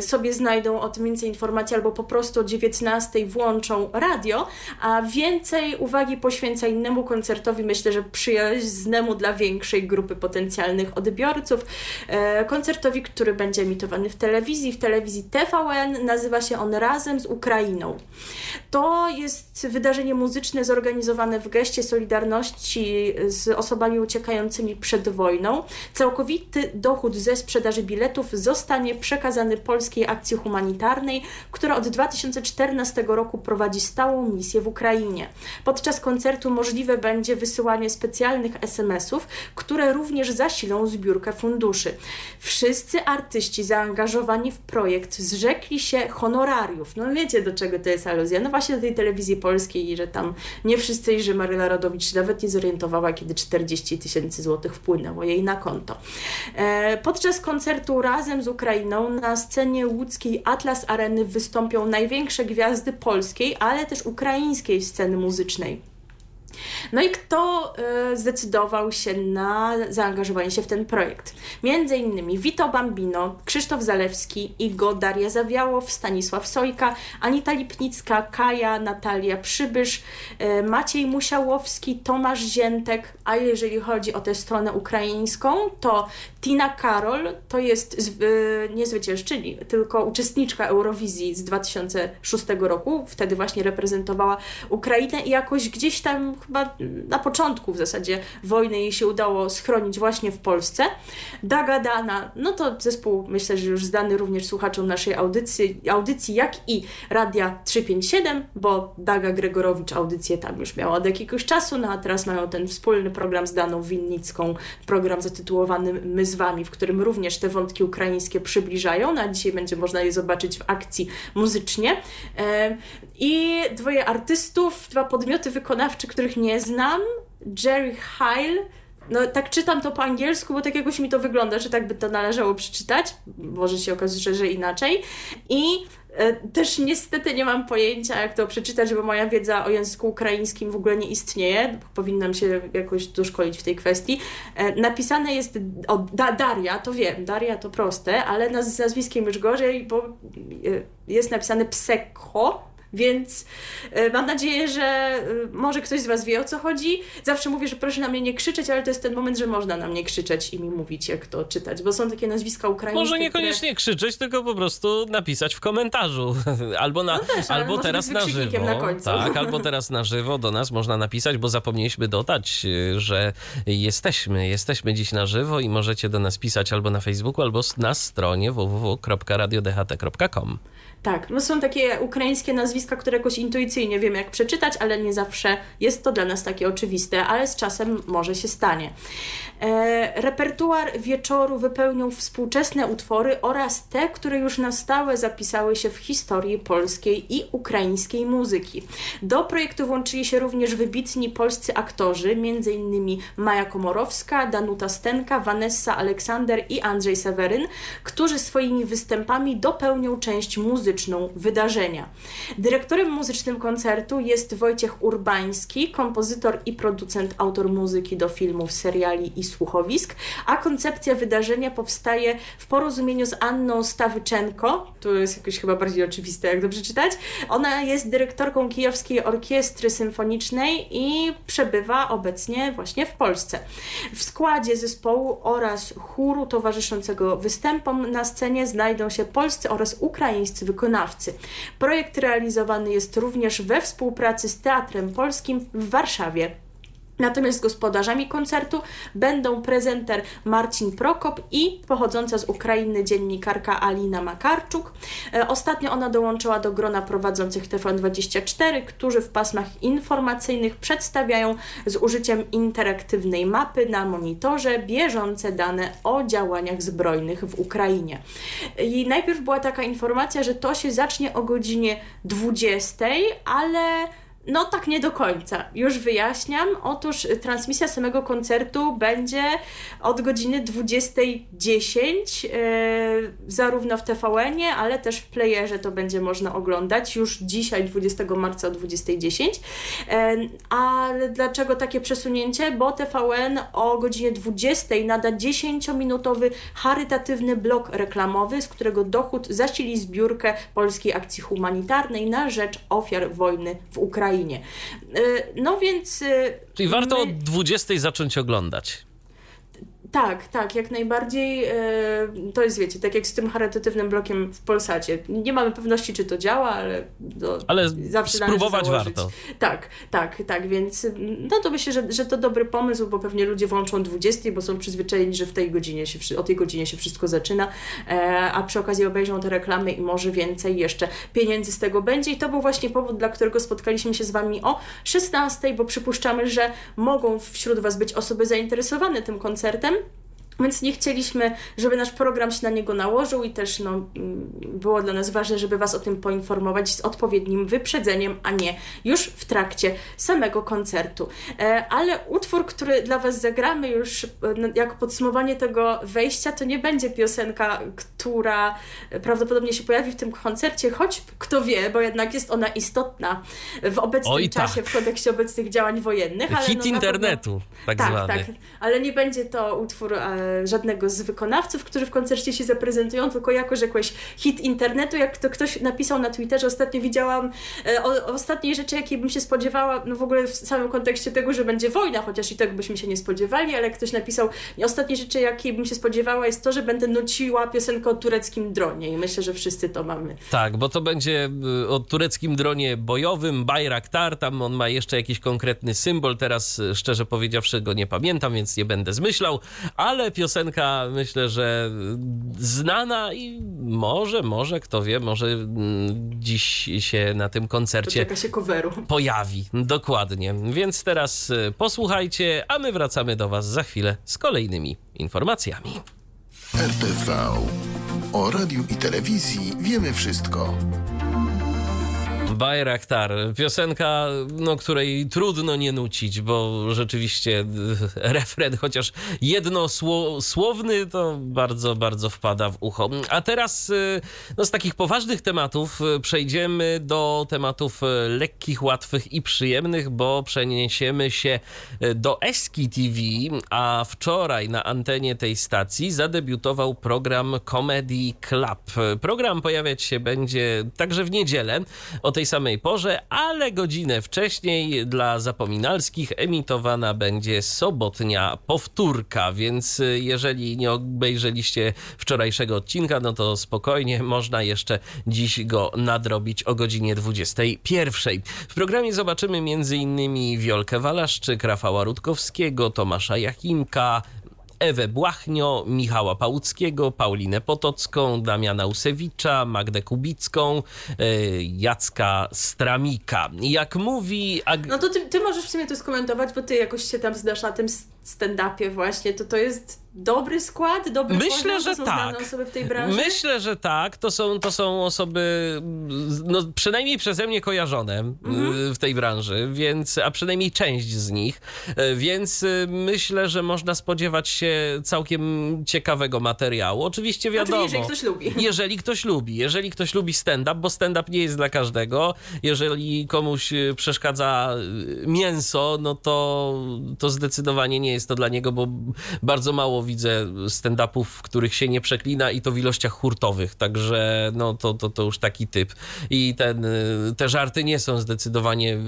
sobie znajdą o tym więcej informacji albo po prostu o 19 włączą radio, a więcej uwagi poświęca innemu koncertowi, myślę, że przyjaznemu dla większej grupy potencjalnych odbiorców. E, koncertowi, który będzie emitowany w telewizji, w telewizji TVN, nazywa się on Razem z Ukrainą. To jest wydarzenie muzyczne zorganizowane w geście solidarności z osobami uciekającymi przed wojną. Całkowity dochód ze sprzedaży biletów zostanie przekazany Polskiej Akcji Humanitarnej, która od 2014 roku prowadzi stałą misję w Ukrainie. Podczas koncertu możliwe będzie wysyłanie specjalnych SMS-ów, które również zasilą zbiórkę funduszy. Wszyscy artyści zaangażowani w projekt zrzekli się honorariów. No wiecie, do czego to jest aluzja? No właśnie do tej telewizji polskiej że tam nie wszyscy i że Maryla Rodowicz nawet nie zorientowała, kiedy 40 tysięcy złotych wpłynęło jej na konto. E, podczas koncertu razem z Ukrainą na scenie łódzkiej Atlas Areny wystąpią największe gwiazdy polskiej, ale też ukraińskiej sceny muzycznej. No i kto y, zdecydował się na zaangażowanie się w ten projekt? Między innymi Vito Bambino, Krzysztof Zalewski, Igo, Daria Zawiałow, Stanisław Sojka, Anita Lipnicka, Kaja, Natalia Przybysz, y, Maciej Musiałowski, Tomasz Ziętek, a jeżeli chodzi o tę stronę ukraińską, to Tina Karol to jest y, nie tylko uczestniczka Eurowizji z 2006 roku, wtedy właśnie reprezentowała Ukrainę i jakoś gdzieś tam chyba na początku w zasadzie wojny jej się udało schronić właśnie w Polsce. Daga Dana, no to zespół myślę, że już zdany również słuchaczom naszej audycji, audycji jak i Radia 357, bo Daga Gregorowicz audycję tam już miała od jakiegoś czasu, no a teraz mają ten wspólny program z Daną Winnicką, program zatytułowany My z Wami, w którym również te wątki ukraińskie przybliżają, no a dzisiaj będzie można je zobaczyć w akcji muzycznie. E, I dwoje artystów, dwa podmioty wykonawcze, których nie znam. Jerry Heil, no tak czytam to po angielsku, bo tak jakoś mi to wygląda, że tak by to należało przeczytać. Może się okazać, że inaczej. I też niestety nie mam pojęcia, jak to przeczytać, bo moja wiedza o języku ukraińskim w ogóle nie istnieje. Powinnam się jakoś doszkolić w tej kwestii. E, napisane jest o da, Daria, to wiem, Daria to proste, ale nazwiskiem już gorzej, bo e, jest napisane Pseko więc e, mam nadzieję, że e, może ktoś z Was wie o co chodzi. Zawsze mówię, że proszę na mnie nie krzyczeć, ale to jest ten moment, że można na mnie krzyczeć i mi mówić, jak to czytać, bo są takie nazwiska ukraińskie. Może niekoniecznie które... krzyczeć, tylko po prostu napisać w komentarzu. [laughs] Albo, na, no też, albo teraz na żywo. Na. Tak, albo teraz na żywo do nas można napisać, bo zapomnieliśmy dodać, e, że jesteśmy, jesteśmy dziś na żywo i możecie do nas pisać albo na Facebooku, albo na stronie www.radiodht.com. Tak, no są takie ukraińskie nazwiska, które jakoś intuicyjnie wiemy jak przeczytać, ale nie zawsze jest to dla nas takie oczywiste, ale z czasem może się stanie. E, repertuar wieczoru wypełnią współczesne utwory oraz te, które już na stałe zapisały się w historii polskiej i ukraińskiej muzyki. Do projektu włączyli się również wybitni polscy aktorzy, m.in. Maja Komorowska, Danuta Stenka, Vanessa Aleksander i Andrzej Seweryn, którzy swoimi występami dopełnią część muzyczną wydarzenia. Dyrektorem muzycznym koncertu jest Wojciech Urbański, kompozytor i producent, autor muzyki do filmów, seriali i słuchowisk, a koncepcja wydarzenia powstaje w porozumieniu z Anną Stawyczenko, to jest jakoś chyba bardziej oczywiste, jak dobrze czytać. Ona jest dyrektorką Kijowskiej Orkiestry Symfonicznej i przebywa obecnie właśnie w Polsce. W składzie zespołu oraz chóru towarzyszącego występom na scenie znajdą się polscy oraz ukraińscy wykonawcy. Projekt realizowany jest również we współpracy z Teatrem Polskim w Warszawie. Natomiast gospodarzami koncertu będą prezenter Marcin Prokop i pochodząca z Ukrainy dziennikarka Alina Makarczuk. E, ostatnio ona dołączyła do grona prowadzących TVN24, którzy w pasmach informacyjnych przedstawiają z użyciem interaktywnej mapy na monitorze bieżące dane o działaniach zbrojnych w Ukrainie. I najpierw była taka informacja, że to się zacznie o godzinie 20, ale no tak nie do końca. Już wyjaśniam. Otóż transmisja samego koncertu będzie od godziny 20.10 yy, zarówno w TVN-ie, ale też w playerze to będzie można oglądać już dzisiaj 20 marca o 20.10. Yy, ale dlaczego takie przesunięcie? Bo TVN o godzinie 20 nada 10-minutowy charytatywny blok reklamowy, z którego dochód zasili zbiórkę Polskiej Akcji Humanitarnej na rzecz ofiar wojny w Ukrainie. Ukrainie. Y, no więc. Y, Czyli warto my... od 20 zacząć oglądać. Tak, tak, jak najbardziej. E, to jest, wiecie, tak jak z tym charytatywnym blokiem w Polsacie. Nie mamy pewności, czy to działa, ale. Do, ale zawsze spróbować warto. Tak, tak, tak, więc no to myślę, że, że to dobry pomysł, bo pewnie ludzie włączą 20, bo są przyzwyczajeni, że w tej godzinie się, o tej godzinie się wszystko zaczyna, e, a przy okazji obejrzą te reklamy i może więcej jeszcze pieniędzy z tego będzie. I to był właśnie powód, dla którego spotkaliśmy się z Wami o 16, bo przypuszczamy, że mogą wśród Was być osoby zainteresowane tym koncertem. Więc nie chcieliśmy, żeby nasz program się na niego nałożył i też no, było dla nas ważne, żeby Was o tym poinformować z odpowiednim wyprzedzeniem, a nie już w trakcie samego koncertu. E, ale utwór, który dla Was zagramy już e, jako podsumowanie tego wejścia, to nie będzie piosenka, która prawdopodobnie się pojawi w tym koncercie, choć kto wie, bo jednak jest ona istotna w obecnym Oj, czasie, tak. w kontekście obecnych działań wojennych. Ale Hit no, internetu, tak, tak zwany. Tak, ale nie będzie to utwór e, żadnego z wykonawców, którzy w koncercie się zaprezentują, tylko jako, jakiś hit internetu, jak to ktoś napisał na Twitterze, ostatnio widziałam e, o, ostatniej rzeczy, jakiej bym się spodziewała, no w ogóle w samym kontekście tego, że będzie wojna, chociaż i tego byśmy się nie spodziewali, ale ktoś napisał, ostatniej rzeczy, jakiej bym się spodziewała jest to, że będę nuciła piosenkę o tureckim dronie i myślę, że wszyscy to mamy. Tak, bo to będzie y, o tureckim dronie bojowym, Bayraktar, tam on ma jeszcze jakiś konkretny symbol, teraz y, szczerze powiedziawszy go nie pamiętam, więc nie będę zmyślał, ale piosenka myślę, że znana i może, może, kto wie, może dziś się na tym koncercie się coveru. pojawi. Dokładnie. Więc teraz y, posłuchajcie, a my wracamy do Was za chwilę z kolejnymi informacjami. RTV. O radiu i telewizji wiemy wszystko. Bayraktar. Piosenka, no, której trudno nie nucić, bo rzeczywiście refren, chociaż jednosłowny, to bardzo, bardzo wpada w ucho. A teraz y, no, z takich poważnych tematów y, przejdziemy do tematów lekkich, łatwych i przyjemnych, bo przeniesiemy się do Eski TV, a wczoraj na antenie tej stacji zadebiutował program Comedy Club. Program pojawiać się będzie także w niedzielę o tej samej porze, ale godzinę wcześniej dla zapominalskich emitowana będzie sobotnia powtórka, więc y, jeżeli nie obejrzeliście wczorajszego odcinka, no to spokojnie można jeszcze dziś go nadrobić o godzinie 21. W programie zobaczymy m.in. Wiolkę Walaszczyk, Rafała Rutkowskiego, Tomasza Jakimka, Ewę Błachnio, Michała Pałuckiego, Paulinę Potocką, Damiana Usewicza, Magdę Kubicką, e, Jacka Stramika. Jak mówi... Ag... No to ty, ty możesz w sumie to skomentować, bo ty jakoś się tam zdasz na tym stand-upie właśnie, to to jest dobry skład, dobry Myślę, że tak. osoby w tej branży? Myślę, że tak. To są, to są osoby no, przynajmniej przeze mnie kojarzone mhm. w tej branży, więc, a przynajmniej część z nich, e, więc e, myślę, że można spodziewać się całkiem ciekawego materiału. Oczywiście wiadomo. Jeżeli ktoś lubi. [laughs] Jeżeli ktoś lubi. Jeżeli ktoś lubi stand-up, bo stand-up nie jest dla każdego. Jeżeli komuś przeszkadza mięso, no to, to zdecydowanie nie jest jest to dla niego, bo bardzo mało widzę stand-upów, w których się nie przeklina i to w ilościach hurtowych, także no to, to, to już taki typ. I ten, te żarty nie są zdecydowanie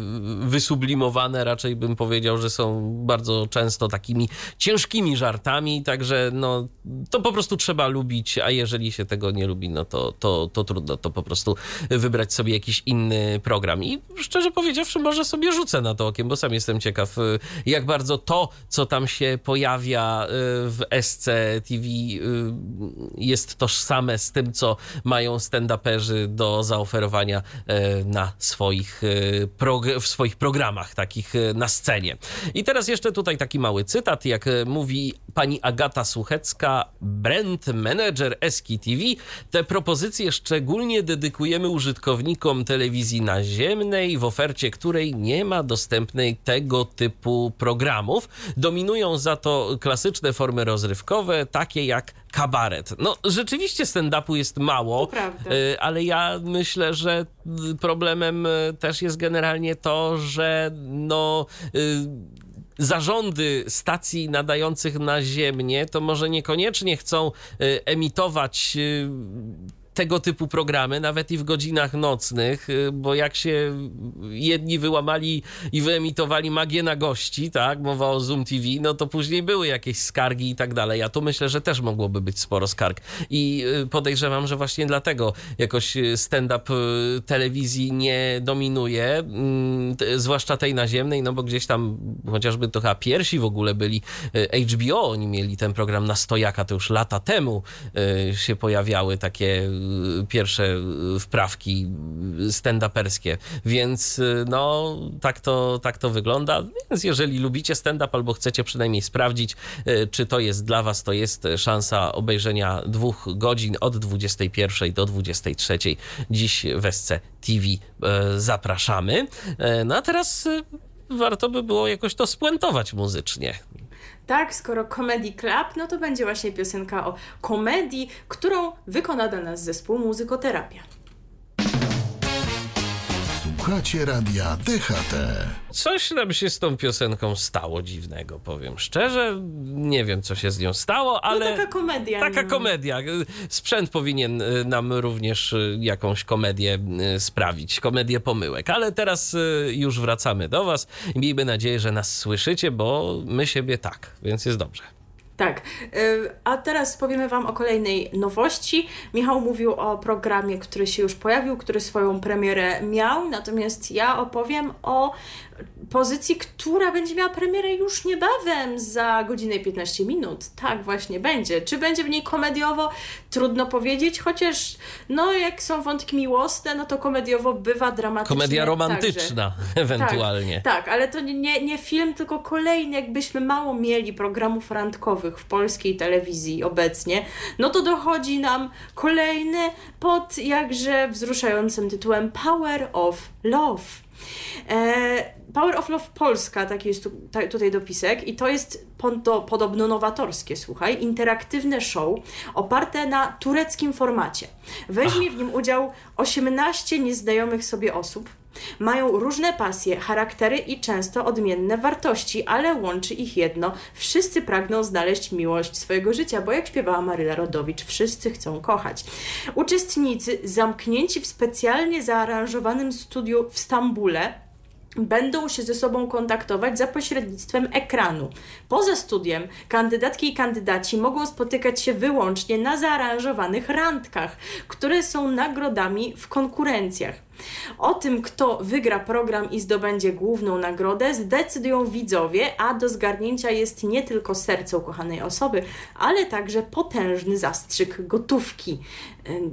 wysublimowane, raczej bym powiedział, że są bardzo często takimi ciężkimi żartami, także no to po prostu trzeba lubić, a jeżeli się tego nie lubi, no to, to, to trudno, to po prostu wybrać sobie jakiś inny program. I szczerze powiedziawszy, może sobie rzucę na to okiem, bo sam jestem ciekaw, jak bardzo to, co tam się pojawia y, w SC TV y, jest tożsame z tym, co mają stand-uperzy do zaoferowania y, na swoich, w swoich programach, takich na scenie. I teraz jeszcze tutaj taki mały cytat, jak mówi pani Agata Suchecka, brand manager Eski TV. Te propozycje szczególnie dedykujemy użytkownikom telewizji naziemnej, w ofercie której nie ma dostępnej tego typu programów. Dominują za to klasyczne formy rozrywkowe, takie jak kabaret. No, rzeczywiście stand-upu jest mało, y, ale ja myślę, że problemem y, też jest generalnie to, że no y, zarządy stacji nadających na Ziemię to może niekoniecznie chcą emitować tego typu programy, nawet i w godzinach nocnych, y, bo jak się jedni wyłamali i wyemitowali magię na gości, tak, mowa o Zoom TV, no to później były jakieś skargi i tak dalej. Ja tu myślę, że też mogłoby być sporo skarg. I y, podejrzewam, że właśnie dlatego jakoś stand-up y, telewizji nie dominuje, mm, zwłaszcza tej naziemnej, no bo gdzieś tam chociażby to chyba pierwsi w ogóle byli HBO, oni mieli ten program na stojaka, to już lata temu się pojawiały takie pierwsze wprawki stand-uperskie, więc no tak to, tak to wygląda. Więc jeżeli lubicie stand-up albo chcecie przynajmniej sprawdzić, czy to jest dla was, to jest szansa obejrzenia dwóch godzin od 21 do 23. Dziś w SC TV zapraszamy. No a teraz warto by było jakoś to spuentować muzycznie tak, skoro Comedy Club, no to będzie właśnie piosenka o komedii, którą wykona dla nas zespół Muzykoterapia. Słuchacie radia DHT. Coś nam się z tą piosenką stało dziwnego, powiem szczerze. Nie wiem, co się z nią stało, no ale. No taka komedia. Taka no. komedia. Sprzęt powinien y, nam również y, jakąś komedię y, sprawić, komedię pomyłek. Ale teraz już wracamy do Was i miejmy nadzieję, że nas słyszycie, bo my siebie tak, więc jest dobrze. Tak. Y, a teraz powiemy Wam o kolejnej nowości. Michał mówił o programie, który się już pojawił, który swoją premierę miał, natomiast ja opowiem o pozycji, która będzie miała premierę już niebawem, za godzinę i 15 minut. Tak właśnie będzie. Czy będzie w niej komediowo? Trudno powiedzieć, chociaż no jak są wątki miłosne, no to komediowo bywa dramatycznie. Komedia romantyczna [laughs] także. ewentualnie. Tak, tak, ale to nie, nie film, tylko kolejny, jakbyśmy mało mieli programów randkowych w polskiej telewizji obecnie, no to dochodzi nam kolejny pod jakże wzruszającym tytułem Power of Love. E, Power of Love Polska, taki jest tu, tutaj dopisek, i to jest podobno nowatorskie, słuchaj, interaktywne show oparte na tureckim formacie. Weźmie w nim udział 18 nieznajomych sobie osób. Mają różne pasje, charaktery i często odmienne wartości, ale łączy ich jedno. Wszyscy pragną znaleźć miłość swojego życia, bo jak śpiewała Maryla Rodowicz, wszyscy chcą kochać. Uczestnicy zamknięci w specjalnie zaaranżowanym studiu w Stambule będą się ze sobą kontaktować za pośrednictwem ekranu. Poza studiem kandydatki i kandydaci mogą spotykać się wyłącznie na zaaranżowanych randkach, które są nagrodami w konkurencjach. O tym, kto wygra program i zdobędzie główną nagrodę, zdecydują widzowie, a do zgarnięcia jest nie tylko serce ukochanej osoby, ale także potężny zastrzyk gotówki.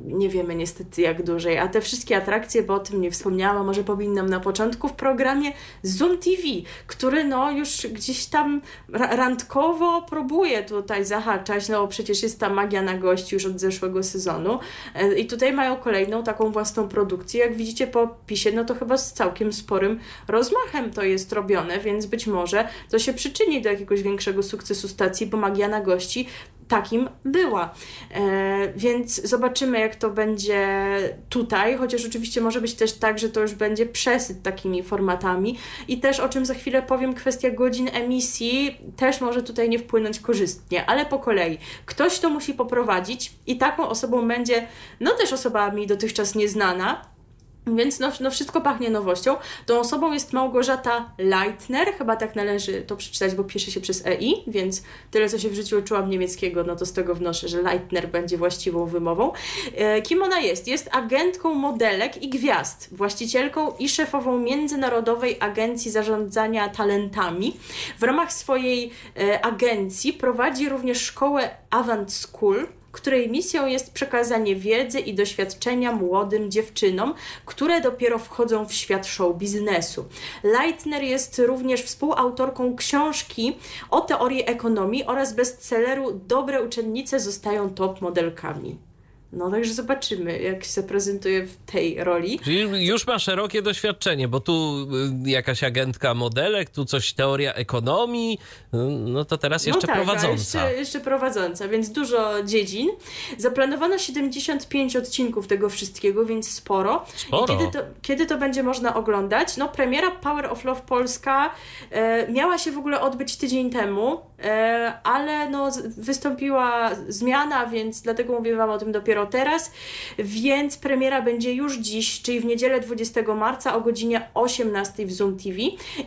Nie wiemy niestety jak dłużej, a te wszystkie atrakcje, bo o tym nie wspomniałam, może powinnam na początku w programie Zoom TV, który no już gdzieś tam randkowo próbuje tutaj zahaczać, no przecież jest ta magia na gości już od zeszłego sezonu. E, i tutaj mają kolejną taką własną produkcję, jak widzicie po opisie, no to chyba z całkiem sporym rozmachem to jest robione, więc być może to się przyczyni do jakiegoś większego sukcesu stacji, bo magia na gości takim była. E, więc zobaczymy, jak to będzie tutaj, chociaż oczywiście może być też tak, że to już będzie przesyt takimi formatami i też o czym za chwilę powiem, kwestia godzin emisji też może tutaj nie wpłynąć korzystnie, ale po kolei. Ktoś to musi poprowadzić i taką osobą będzie, no też osoba mi dotychczas nieznana, więc no, no wszystko pachnie nowością. Tą osobą jest Małgorzata Leitner, chyba tak należy to przeczytać, bo pisze się przez EI, więc tyle co się w życiu uczyłam niemieckiego, no to z tego wnoszę, że Leitner będzie właściwą wymową. E, kim ona jest? Jest agentką modelek i gwiazd, właścicielką i szefową Międzynarodowej Agencji Zarządzania Talentami. W ramach swojej e, agencji prowadzi również szkołę Avant School, której misją jest przekazanie wiedzy i doświadczenia młodym dziewczynom, które dopiero wchodzą w świat show biznesu. Leitner jest również współautorką książki o teorii ekonomii oraz bestselleru Dobre uczennice zostają top modelkami. No także zobaczymy, jak się zaprezentuje w tej roli. Czyli już ma szerokie doświadczenie, bo tu y, jakaś agentka modelek, tu coś teoria ekonomii, y, no to teraz no jeszcze no tak, prowadząca. Jeszcze, jeszcze prowadząca, więc dużo dziedzin. Zaplanowano 75 odcinków tego wszystkiego, więc sporo. sporo. I kiedy to, kiedy to będzie można oglądać? No premiera Power of Love Polska e, miała się w ogóle odbyć tydzień temu, e, ale no wystąpiła zmiana, więc dlatego mówię wam o tym dopiero teraz, więc premiera będzie już dziś, czyli w niedzielę 20 marca o godzinie 18 w Zoom TV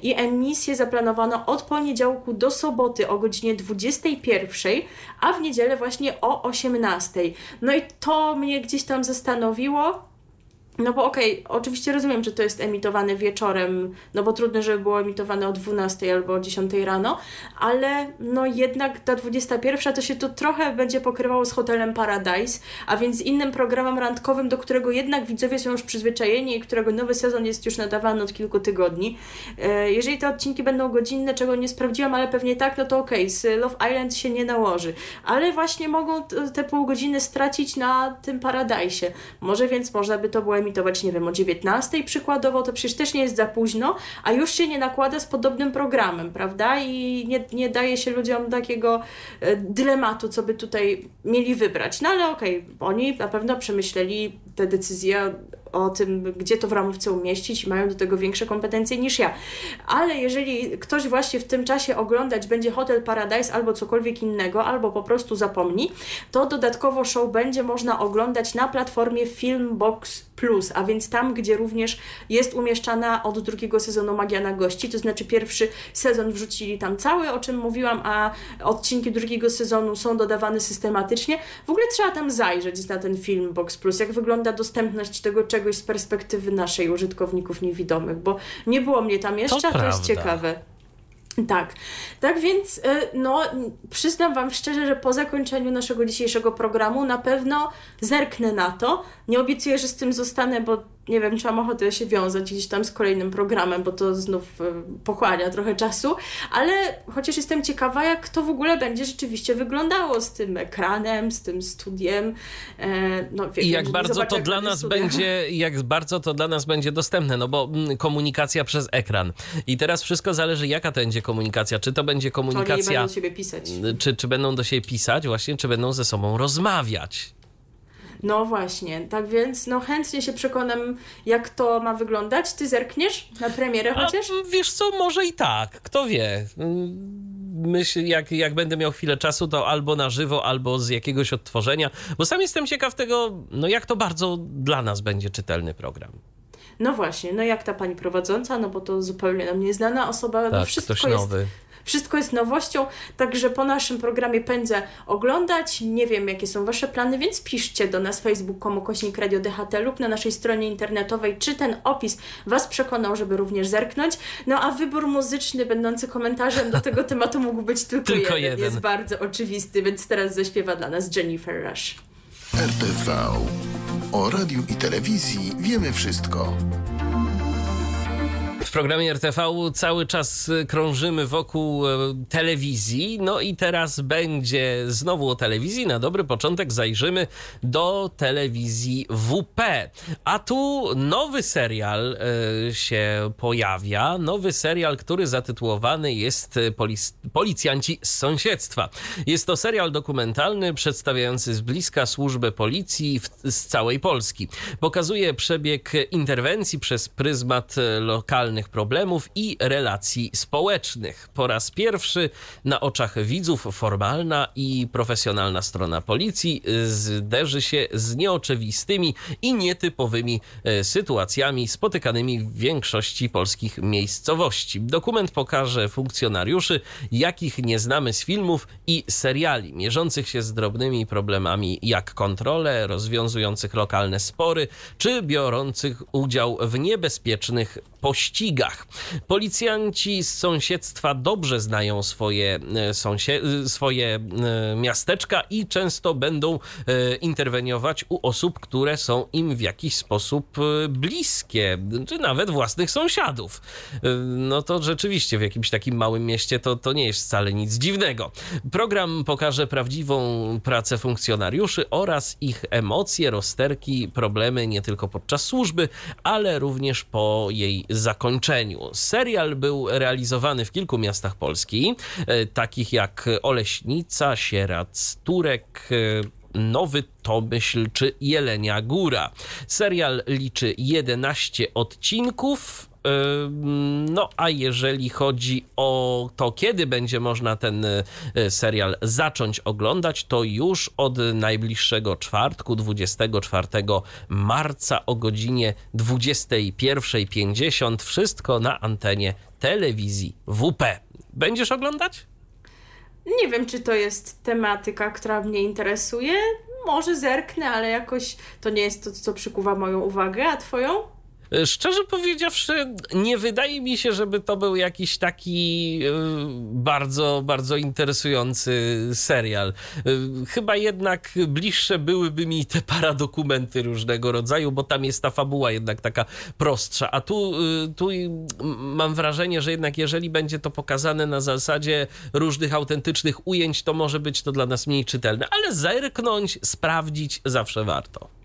i emisję zaplanowano od poniedziałku do soboty o godzinie 21, a w niedzielę właśnie o 18. No i to mnie gdzieś tam zastanowiło, no bo okej, okay, oczywiście rozumiem, że to jest emitowane wieczorem, no bo trudno, żeby było emitowane o 12 albo o 10 rano, ale no jednak ta 21 to się tu trochę będzie pokrywało z Hotelem Paradise, a więc innym programem randkowym, do którego jednak widzowie są już przyzwyczajeni i którego nowy sezon jest już nadawany od kilku tygodni. E, jeżeli te odcinki będą godzinne, czego nie sprawdziłam, ale pewnie tak, no to okej, okay, z Love Island się nie nałoży, ale właśnie mogą te pół godziny stracić na tym Paradise. Może więc można by to było emitować emitować, nie wiem, o 19 przykładowo, to przecież też nie jest za późno, a już się nie nakłada z podobnym programem, prawda? I nie, nie daje się ludziom takiego e, dylematu, co by tutaj mieli wybrać. No ale okej, okay, oni na pewno przemyśleli te decyzje o tym, gdzie to w ramówce umieścić i mają do tego większe kompetencje niż ja. Ale jeżeli ktoś właśnie w tym czasie oglądać będzie Hotel Paradise albo cokolwiek innego, albo po prostu zapomni, to dodatkowo show będzie można oglądać na platformie Filmbox Plus, a więc tam, gdzie również jest umieszczana od drugiego sezonu Magia na gości, to znaczy pierwszy sezon wrzucili tam cały, o czym mówiłam, a odcinki drugiego sezonu są dodawane systematycznie. W ogóle trzeba tam zajrzeć na ten Filmbox Plus, jak wygląda dostępność tego czegoś z perspektywy naszej użytkowników niewidomych, bo nie było mnie tam jeszcze, to a to jest ciekawe. Tak, tak więc y, no, przyznam Wam szczerze, że po zakończeniu naszego dzisiejszego programu na pewno zerknę na to. Nie obiecuję, że z tym zostanę, bo nie wiem, czy mam ochotę się wiązać gdzieś tam z kolejnym programem, bo to znów y, pochłania trochę czasu, ale chociaż jestem ciekawa, jak to w ogóle będzie rzeczywiście wyglądało z tym ekranem, z tym studiem. E, no, I jak bardzo to dla nas studia. będzie, jak bardzo to dla nas będzie dostępne, no bo mm, komunikacja przez ekran. I teraz wszystko zależy, jaka to będzie komunikacja. Czy to będzie komunikacja. Czy będą do siebie pisać. Czy, czy będą do siebie pisać, właśnie, czy będą ze sobą rozmawiać. No właśnie, tak więc no chętnie się przekonam, jak to ma wyglądać. Ty zerkniesz na premierę chociaż? A, wiesz co, może i tak, kto wie. Myślę, jak, jak będę miał chwilę czasu, to albo na żywo, albo z jakiegoś odtworzenia, bo sam jestem ciekaw tego, no jak to bardzo dla nas będzie czytelny program. No właśnie, no jak ta pani prowadząca, no bo to zupełnie nam nieznana osoba, no tak, no wszystko ktoś nowy. jest wszystko jest nowością, także po naszym programie pędzę oglądać. Nie wiem, jakie są Wasze plany, więc piszcie do nas facebook.com kośnik Radio DHT lub na naszej stronie internetowej, czy ten opis Was przekonał, żeby również zerknąć. No a wybór muzyczny będący komentarzem do tego [laughs] tematu mógł być tylko, tylko jeden. jeden. Jest bardzo oczywisty, więc teraz zaśpiewa dla nas Jennifer Rush. RTV. O radiu i telewizji wiemy wszystko. W programie RTV cały czas krążymy wokół e, telewizji, no i teraz będzie znowu o telewizji. Na dobry początek zajrzymy do telewizji WP. A tu nowy serial e, się pojawia. Nowy serial, który zatytułowany jest Policjanci z sąsiedztwa. Jest to serial dokumentalny przedstawiający z bliska służbę policji z całej Polski. Pokazuje przebieg interwencji przez pryzmat lokalnych problemów i relacji społecznych. Po raz pierwszy na oczach widzów formalna i profesjonalna strona policji zderzy się z nieoczywistymi i nietypowymi e, sytuacjami spotykanymi w większości polskich miejscowości. Dokument pokaże funkcjonariuszy, jakich nie znamy z filmów i seriali, mierzących się z drobnymi problemami jak kontrole, rozwiązujących lokalne spory, czy biorących udział w niebezpiecznych pościgach. Policjanci z sąsiedztwa dobrze znają swoje, e, sąsie e, swoje e, miasteczka i często będą interweniować u osób, które są im w jakiś sposób bliskie, czy nawet własnych sąsiadów. No to rzeczywiście w jakimś takim małym mieście to, to nie jest wcale nic dziwnego. Program pokaże prawdziwą pracę funkcjonariuszy oraz ich emocje, rozterki, problemy nie tylko podczas służby, ale również po jej zakończeniu. Serial był realizowany w kilku miastach Polski, e, takich jak Oleśnica, Sierac, Turek, e, Nowy Tomyśl czy Jelenia Góra. Serial liczy 11 odcinków. No, a jeżeli chodzi o to, kiedy będzie można ten e, serial zacząć oglądać, to już od najbliższego czwartku, 24 marca o godzinie 21.50. Wszystko na antenie telewizji WP. Będziesz oglądać? Nie wiem, czy to jest tematyka, która mnie interesuje. Może zerknę, ale jakoś to nie jest to, co przykuwa moją uwagę, a twoją? Szczerze powiedziawszy, nie wydaje mi się, żeby to był jakiś taki e, bardzo, bardzo interesujący serial. E, chyba jednak bliższe byłyby mi te paradokumenty różnego rodzaju, bo tam jest ta fabuła jednak taka prostsza. A tu, e, tu mam wrażenie, że jednak jeżeli będzie to pokazane na zasadzie różnych autentycznych ujęć, to może być to dla nas mniej czytelne. Ale zerknąć, sprawdzić zawsze warto.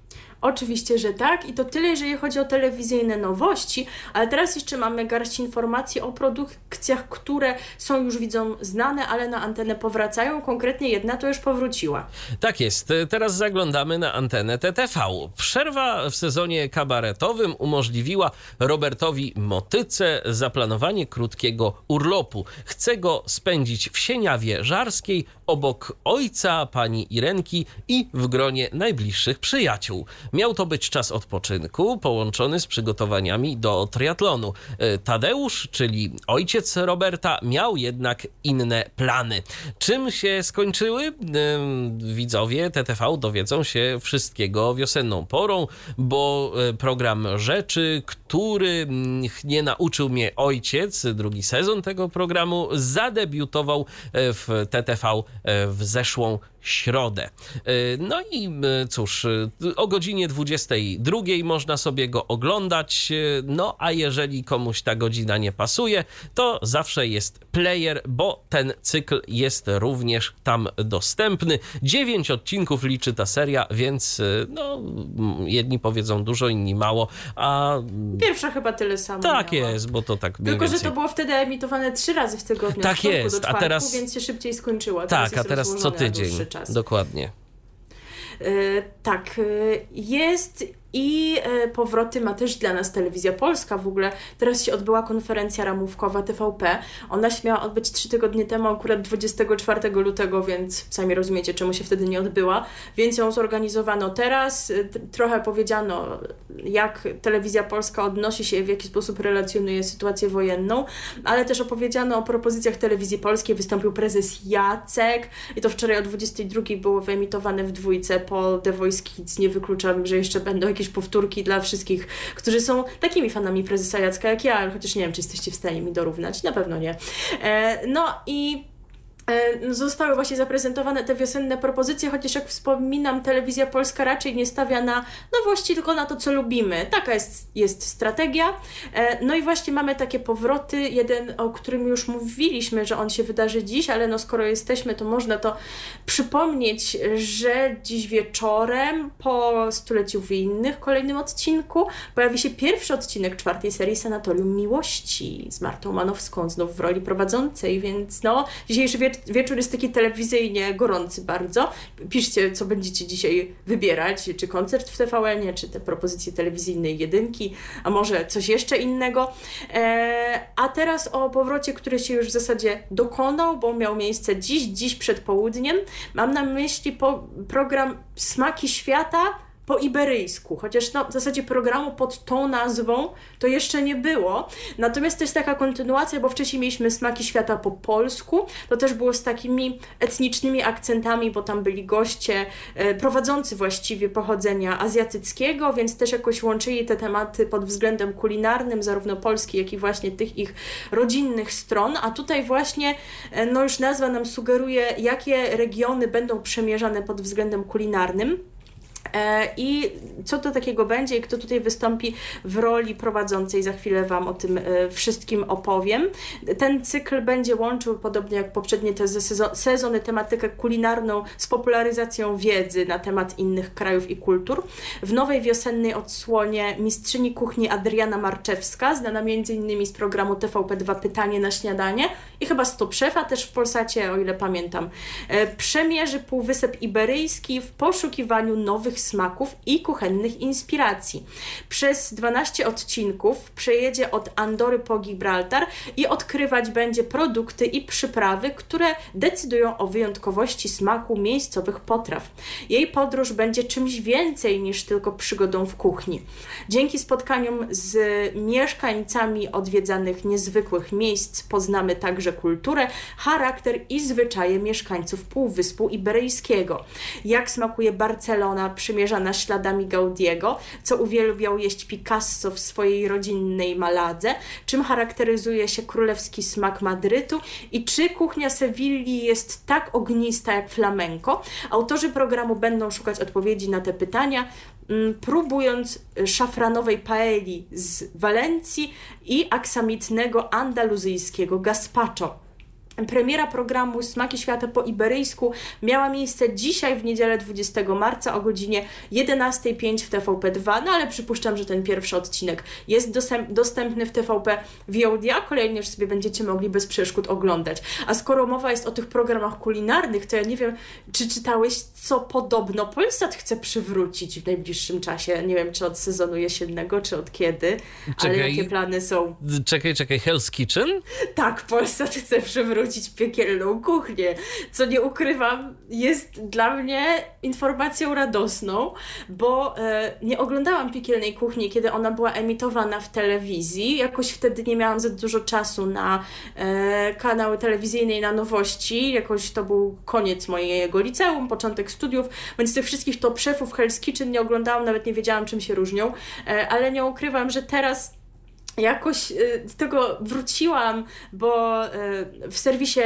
Oczywiście, że tak i to tyle, jeżeli chodzi o telewizyjne nowości, ale teraz jeszcze mamy garść informacji o produkcjach, które są już widzom znane, ale na antenę powracają. Konkretnie jedna to już powróciła. Tak jest. Teraz zaglądamy na antenę TTV. Przerwa w sezonie kabaretowym umożliwiła Robertowi Motyce zaplanowanie krótkiego urlopu. Chce go spędzić w Sieniawie Żarskiej obok ojca, pani Irenki i w gronie najbliższych przyjaciół. Miał to być czas odpoczynku połączony z przygotowaniami do triatlonu. E, Tadeusz, czyli ojciec Roberta, miał jednak inne plany. Czym się skończyły? E, widzowie TTV dowiedzą się wszystkiego wiosenną porą, bo e, program Rzeczy, który nie nauczył mnie ojciec, drugi sezon tego programu, zadebiutował w TTV w zeszłą środę. E, no i e, cóż, e, o godzinie 22 można sobie go oglądać. No a jeżeli komuś ta godzina nie pasuje, to zawsze jest player, bo ten cykl jest również tam dostępny. Dziewięć odcinków liczy ta seria, więc no, jedni powiedzą dużo, inni mało, a... Pierwsza chyba tyle samo Tak miała. jest, bo to tak Tylko, więcej... że to było wtedy emitowane trzy razy w tygodniu. Tak jest, czwartku, a teraz... Więc się szybciej skończyło. Tak, a teraz co tydzień. Dokładnie. Yy, tak, yy, jest i e, powroty ma też dla nas telewizja polska. W ogóle teraz się odbyła konferencja ramówkowa TVP. Ona się miała odbyć trzy tygodnie temu, akurat 24 lutego, więc sami rozumiecie, czemu się wtedy nie odbyła. Więc ją zorganizowano teraz. E, trochę powiedziano, jak telewizja polska odnosi się, w jaki sposób relacjonuje sytuację wojenną, ale też opowiedziano o propozycjach telewizji polskiej. Wystąpił prezes Jacek i to wczoraj o 22 było wyemitowane w dwójce po The Voice Kids. Nie wykluczam, że jeszcze będą jakieś jakieś powtórki dla wszystkich, którzy są takimi fanami prezesa Jacka jak ja, chociaż nie wiem, czy jesteście w stanie mi dorównać, na pewno nie. E, no i zostały właśnie zaprezentowane te wiosenne propozycje, chociaż jak wspominam, telewizja polska raczej nie stawia na nowości, tylko na to, co lubimy. Taka jest, jest strategia. E, no i właśnie mamy takie powroty. Jeden, o którym już mówiliśmy, że on się wydarzy dziś, ale no skoro jesteśmy, to można to przypomnieć, że dziś wieczorem po stuleciu winnych, kolejnym odcinku, pojawi się pierwszy odcinek czwartej serii Sanatorium Miłości z Martą Manowską, znów w roli prowadzącej, więc no, dzisiejszy wieczór taki telewizyjnie gorący bardzo. Piszcie, co będziecie dzisiaj wybierać, czy koncert w TVN-ie, czy te propozycje telewizyjne jedynki, a może coś jeszcze innego. E, a teraz o powrocie, który się już w zasadzie dokonał, bo miał miejsce dziś, dziś przed południem. Mam na myśli po, program Smaki Świata, po iberyjsku, chociaż no, w zasadzie programu pod tą nazwą to jeszcze nie było. Natomiast to jest taka kontynuacja, bo wcześniej mieliśmy Smaki Świata po polsku, to też było z takimi etnicznymi akcentami, bo tam byli goście e, prowadzący właściwie pochodzenia azjatyckiego, więc też jakoś łączyli te tematy pod względem kulinarnym, zarówno Polski, jak i właśnie tych ich rodzinnych stron, a tutaj właśnie, e, no już nazwa nam sugeruje, jakie regiony będą przemierzane pod względem kulinarnym. E, I co to takiego będzie i kto tutaj wystąpi w roli prowadzącej, za chwilę Wam o tym e, wszystkim opowiem. Ten cykl będzie łączył, podobnie jak poprzednie te sezony, tematykę kulinarną z popularyzacją wiedzy na temat innych krajów i kultur. W nowej wiosennej odsłonie mistrzyni kuchni Adriana Marczewska, znana m.in. z programu TVP2 Pytanie na śniadanie i chyba Stop Szefa też w Polsacie, o ile pamiętam, e, przemierzy Półwysep Iberyjski w poszukiwaniu nowych smaków i kuchennych inspiracji. Przez 12 odcinków przejedzie od Andory po Gibraltar i odkrywać będzie produkty i przyprawy, które decydują o wyjątkowości smaku miejscowych potraw. Jej podróż będzie czymś więcej niż tylko przygodą w kuchni. Dzięki spotkaniom z mieszkańcami odwiedzanych niezwykłych miejsc poznamy także kulturę, charakter i zwyczaje mieszkańców Półwyspu Iberyjskiego. Jak smakuje Barcelona przymierzana śladami Gaudiego, co uwielbiał jeść Picasso w swojej rodzinnej Maladze, czym charakteryzuje się królewski smak Madrytu i czy kuchnia Sewilli jest tak ognista jak flamenco. Autorzy programu będą szukać odpowiedzi na te pytania, mm, próbując szafranowej paeli z Walencji i aksamitnego andaluzyjskiego gazpacho. Premiera programu Smaki Świata po iberyjsku miała miejsce dzisiaj w niedzielę 20 marca o godzinie 11.05 w TVP2, no ale przypuszczam, że ten pierwszy odcinek jest dostępny w TVP VOD, a kolejny już sobie będziecie mogli bez przeszkód oglądać. A skoro mowa jest o tych programach kulinarnych, to ja nie wiem, czy czytałeś, co podobno Polsat chce przywrócić w najbliższym czasie. Nie wiem, czy od sezonu jesiennego, czy od kiedy, czekaj, ale jakie plany są. Czekaj, czekaj, Hell's Kitchen? Tak, Polsat chce przywrócić wrócić piekielną kuchnię, co nie ukrywam, jest dla mnie informacją radosną, bo e, nie oglądałam piekielnej kuchni, kiedy ona była emitowana w telewizji. Jakoś wtedy nie miałam za dużo czasu na e, kanały telewizyjne i na nowości. Jakoś to był koniec mojego liceum, początek studiów, więc tych wszystkich top szefów Hell's Kitchen nie oglądałam, nawet nie wiedziałam czym się różnią, e, ale nie ukrywam, że teraz jakoś y, do tego wróciłam, bo y, w serwisie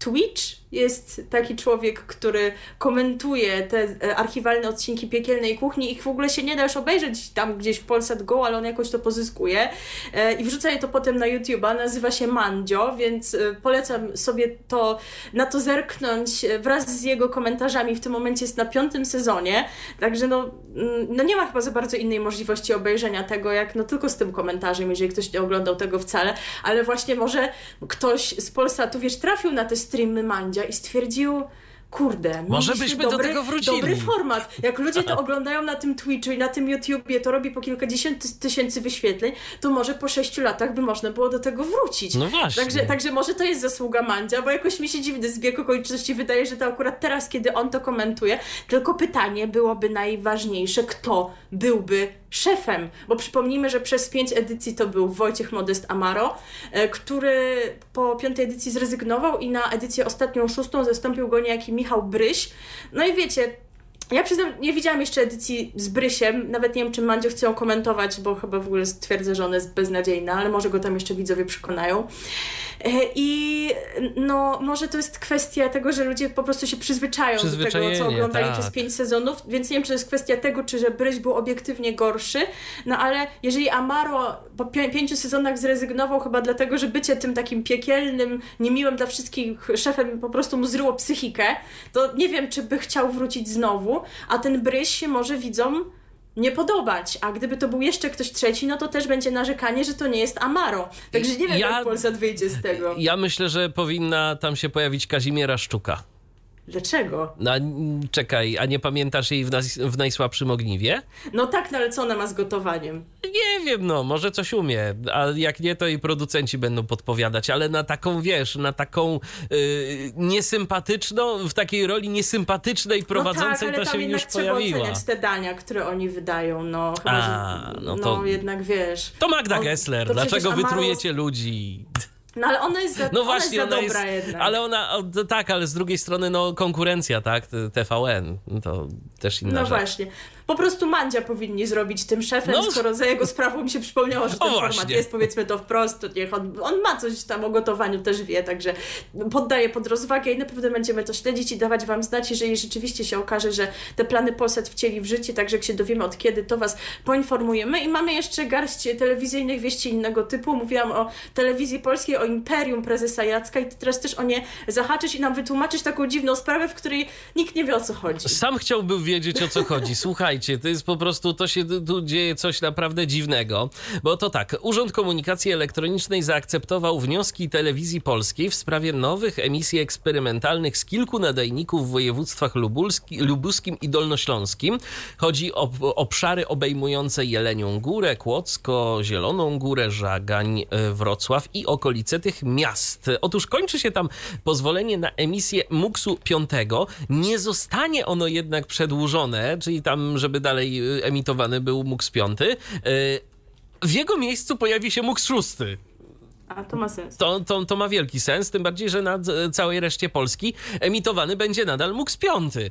Twitch jest taki człowiek, który komentuje te e, archiwalne odcinki Piekielnej Kuchni. Ich w ogóle się nie da już obejrzeć tam gdzieś w Polsat Go, ale on jakoś to pozyskuje e, i wrzuca je to potem na YouTube'a. Nazywa się Mandzio, więc e, polecam sobie to na to zerknąć wraz z jego komentarzami. W tym momencie jest na piątym sezonie, także no, mm, no nie ma chyba za bardzo innej możliwości obejrzenia tego, jak no tylko z tym komentarzem, jeżeli ktoś nie oglądał tego wcale, ale właśnie może ktoś z Polsatu, wiesz, trafił na te streamy Mandzio i stwierdził, kurde, może byśmy dobry, do tego wrócili. Dobry format. Jak ludzie to [laughs] oglądają na tym Twitchu i na tym YouTubie, to robi po kilkadziesiąt tysięcy wyświetleń, to może po sześciu latach by można było do tego wrócić. No właśnie. Także, także może to jest zasługa Mandzia, bo jakoś mi się dziwny zbieg okoliczności wydaje, że to akurat teraz, kiedy on to komentuje, tylko pytanie byłoby najważniejsze, kto byłby szefem, bo przypomnijmy, że przez pięć edycji to był Wojciech Modest Amaro, e, który po piątej edycji zrezygnował i na edycję ostatnią, szóstą zastąpił go niejaki Michał Bryś. No i wiecie, Ja przyznam, nie widziałam jeszcze edycji z Brysiem, nawet nie wiem, czy Mandzio chce ją komentować, bo chyba w ogóle stwierdzę, że ona jest beznadziejna, ale może go tam jeszcze widzowie przekonają. E, I no, może to jest kwestia tego, że ludzie po prostu się przyzwyczają do tego, co oglądali tak. przez pięć sezonów, więc nie wiem, czy to jest kwestia tego, czy że Bryś był obiektywnie gorszy, no ale jeżeli Amaro po pi pięciu sezonach zrezygnował chyba dlatego, że bycie tym takim piekielnym, niemiłym dla wszystkich szefem po prostu mu zryło psychikę, to nie wiem, czy by chciał wrócić znowu, a ten Bryś się może widzom nie podobać. A gdyby to był jeszcze ktoś trzeci, no to też będzie narzekanie, że to nie jest Amaro. Także nie wiem, ja, jak Polsat wyjdzie z tego. Ja myślę, że powinna tam się pojawić Kazimiera Sztuka. Dlaczego? No, czekaj, a nie pamiętasz jej w, nas, w najsłabszym ogniwie? No tak, no ale co ona ma z gotowaniem? Nie wiem, no, może coś umie, a jak nie, to i producenci będą podpowiadać, ale na taką, wiesz, na taką yy, niesympatyczną, w takiej roli niesympatycznej prowadzącej no tak, to się już trzeba pojawiła. oceniać te dania, które oni wydają, no. Chyba, a, no, to, no jednak wiesz. To Magda on, Gessler, to dlaczego wytrujecie ludzi? No ale ona jest za, no właśnie, ona jest dobra jest, jednak. Ale ona, tak, ale z drugiej strony no konkurencja, tak, TVN, to też inna No rzecz. właśnie. Po prostu Mandzia powinni zrobić tym szefem, no. skoro za jego sprawą mi się przypomniało, że ten o, format właśnie. jest, powiedzmy to wprost, to niech on, on ma coś tam o gotowaniu, też wie, także poddaję pod rozwagę i na pewno będziemy to śledzić i dawać Wam znać, jeżeli rzeczywiście się okaże, że te plany Polsat wcieli w życie, także jak się dowiemy od kiedy, to Was poinformujemy i mamy jeszcze garść telewizyjnych wieści innego typu. Mówiłam o telewizji polskiej, o imperium prezesa Jacka i teraz też o nie zahaczysz i nam wytłumaczysz taką dziwną sprawę, w której nikt nie wie o co chodzi. Sam chciałbym wiedzieć o co chodzi. Słuchajcie, to jest po prostu, to się tu dzieje coś naprawdę dziwnego, bo to tak, Urząd Komunikacji Elektronicznej zaakceptował wnioski telewizji polskiej w sprawie nowych emisji eksperymentalnych z kilku nadajników w województwach lubulski, lubuskim i dolnośląskim. Chodzi o obszary obejmujące Jelenią Górę, Kłodzko, Zieloną Górę, Żagań, e, Wrocław i okolice tych miast. Otóż kończy się tam pozwolenie na emisję MUKS-u 5. Nie zostanie ono jednak przedłużone, czyli tam, żeby dalej y, emitowany był MUX 5. Y, w jego miejscu pojawi się MUX 6. A to ma sens. To, to, to ma wielki sens, tym bardziej, że na całej reszcie Polski emitowany będzie nadal MUX 5. Yy,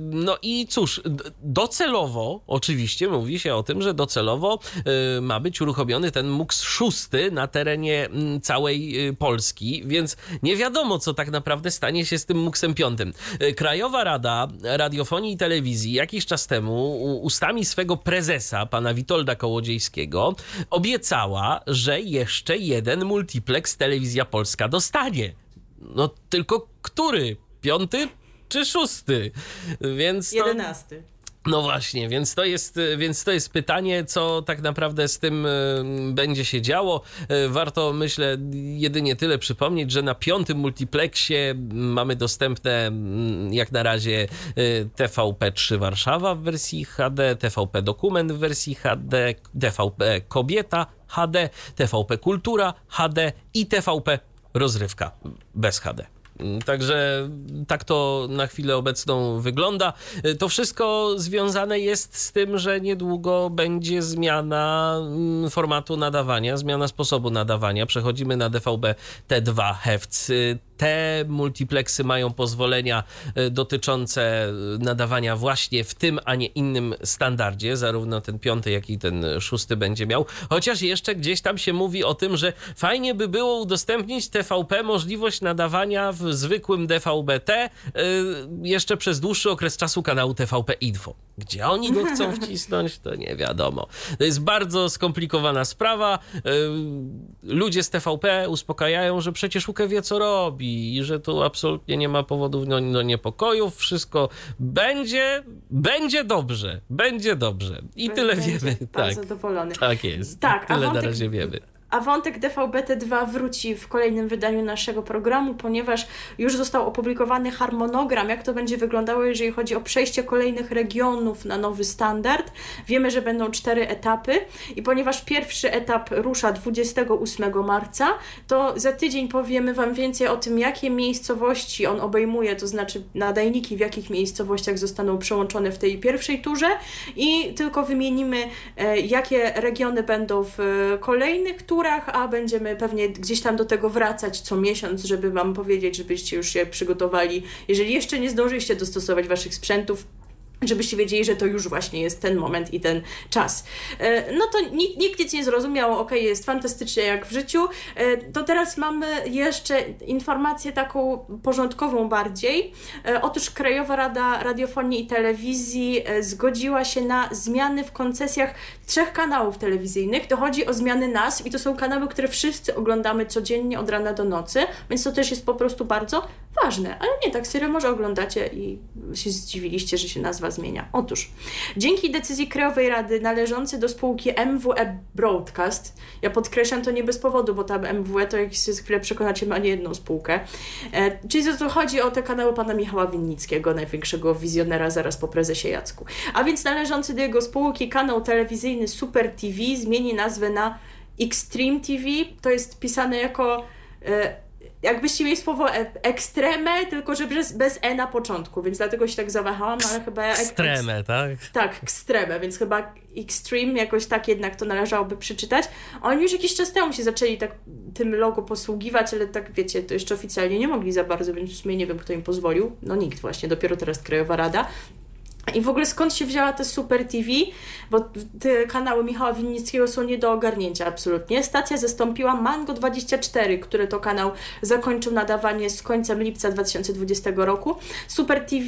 no i cóż, docelowo, oczywiście mówi się o tym, że docelowo yy, ma być uruchomiony ten MUX 6 na terenie całej Polski, więc nie wiadomo, co tak naprawdę stanie się z tym MUXem 5. Yy, Krajowa Rada Radiofonii i Telewizji jakiś czas temu ustami swego prezesa, pana Witolda Kołodziejskiego, obiecała, że jeszcze jeden jeden multiplex telewizja polska dostanie. No tylko który? Piąty czy szósty? Więc. To... Jedenasty. No właśnie, więc to, jest, więc to jest pytanie, co tak naprawdę z tym będzie się działo. E, warto, myślę, jedynie tyle przypomnieć, że na piątym multiplexie mamy dostępne jak na razie e, TVP3 Warszawa w wersji HD, TVP Dokument w wersji HD, TVP Kobieta HD, TVP Kultura HD i TVP Rozrywka bez HD. Także tak to na chwilę obecną wygląda. To wszystko związane jest z tym, że niedługo będzie zmiana mm, formatu nadawania, zmiana sposobu nadawania. Przechodzimy na DVB T2 Hz te multiplexy mają pozwolenia e, dotyczące e, nadawania właśnie w tym, a nie innym standardzie. Zarówno ten piąty, jak i ten szósty będzie miał. Chociaż jeszcze gdzieś tam się mówi o tym, że fajnie by było udostępnić TVP możliwość nadawania w zwykłym DVB-T e, jeszcze przez dłuższy okres czasu kanału TVP Info. Gdzie oni go chcą [laughs] wcisnąć, to nie wiadomo. To jest bardzo skomplikowana sprawa. Ludzie z TVP uspokajają, że przecież UKE wie, co robi i że tu absolutnie nie ma powodów do, do niepokojów. Wszystko będzie, będzie dobrze. Będzie dobrze. I tyle wiemy. Tak. Zadowolony. Tak jest. Tak, tyle na razie wiemy. A wątek DVB-T2 wróci w kolejnym wydaniu naszego programu, ponieważ już został opublikowany harmonogram, jak to będzie wyglądało, jeżeli chodzi o przejście kolejnych regionów na nowy standard. Wiemy, że będą cztery etapy i ponieważ pierwszy etap rusza 28 marca, to za tydzień powiemy Wam więcej o tym, jakie miejscowości on obejmuje, to znaczy nadajniki, w jakich miejscowościach zostaną przełączone w tej pierwszej turze i tylko wymienimy, e, jakie regiony będą w kolejnych turach a będziemy pewnie gdzieś tam do tego wracać co miesiąc, żeby Wam powiedzieć, żebyście już się przygotowali. Jeżeli jeszcze nie zdążyliście dostosować Waszych sprzętów, żebyście wiedzieli, że to już właśnie jest ten moment i ten czas. E, no to nikt, nikt nic nie zrozumiał, ok, jest fantastycznie jak w życiu. E, to teraz mamy jeszcze informację taką porządkową bardziej. E, otóż Krajowa Rada Radiofonii i Telewizji zgodziła się na zmiany w koncesjach trzech kanałów telewizyjnych. To chodzi o zmiany nazw i to są kanały, które wszyscy oglądamy codziennie od rana do nocy, więc to też jest po prostu bardzo ważne. Ale nie, tak serio może oglądacie i się zdziwiliście, że się nazwa zmienia. Otóż, dzięki decyzji Krajowej Rady należącej do spółki MWE Broadcast, ja podkreślam to nie bez powodu, bo tam MWE to jak się chwilę przekonacie ma nie jedną spółkę, e, czyli to chodzi o te kanały pana Michała Winnickiego, największego wizjonera zaraz po prezesie Jacku. A więc należący do jego spółki kanał telewizyjny Super TV zmieni nazwę na Extreme TV, to jest pisane jako... E, jakbyście mieli słowo e ekstreme, tylko że bez, bez e na początku, więc dlatego się tak zawahałam, ale chyba... Ekstreme, tak? Tak, ekstreme, więc chyba extreme jakoś tak jednak to należałoby przeczytać. Oni już jakiś czas temu się zaczęli tak tym logo posługiwać, ale tak wiecie, to jeszcze oficjalnie nie mogli za bardzo, więc w sumie nie wiem, kto im pozwolił. No nikt właśnie, dopiero teraz Krajowa Rada. I w ogóle skąd się wzięła ta Super TV? Bo te kanały Michała Winnickiego są nie do ogarnięcia absolutnie. Stacja zastąpiła Mango24, który to kanał zakończył nadawanie z końcem lipca 2020 roku. Super TV,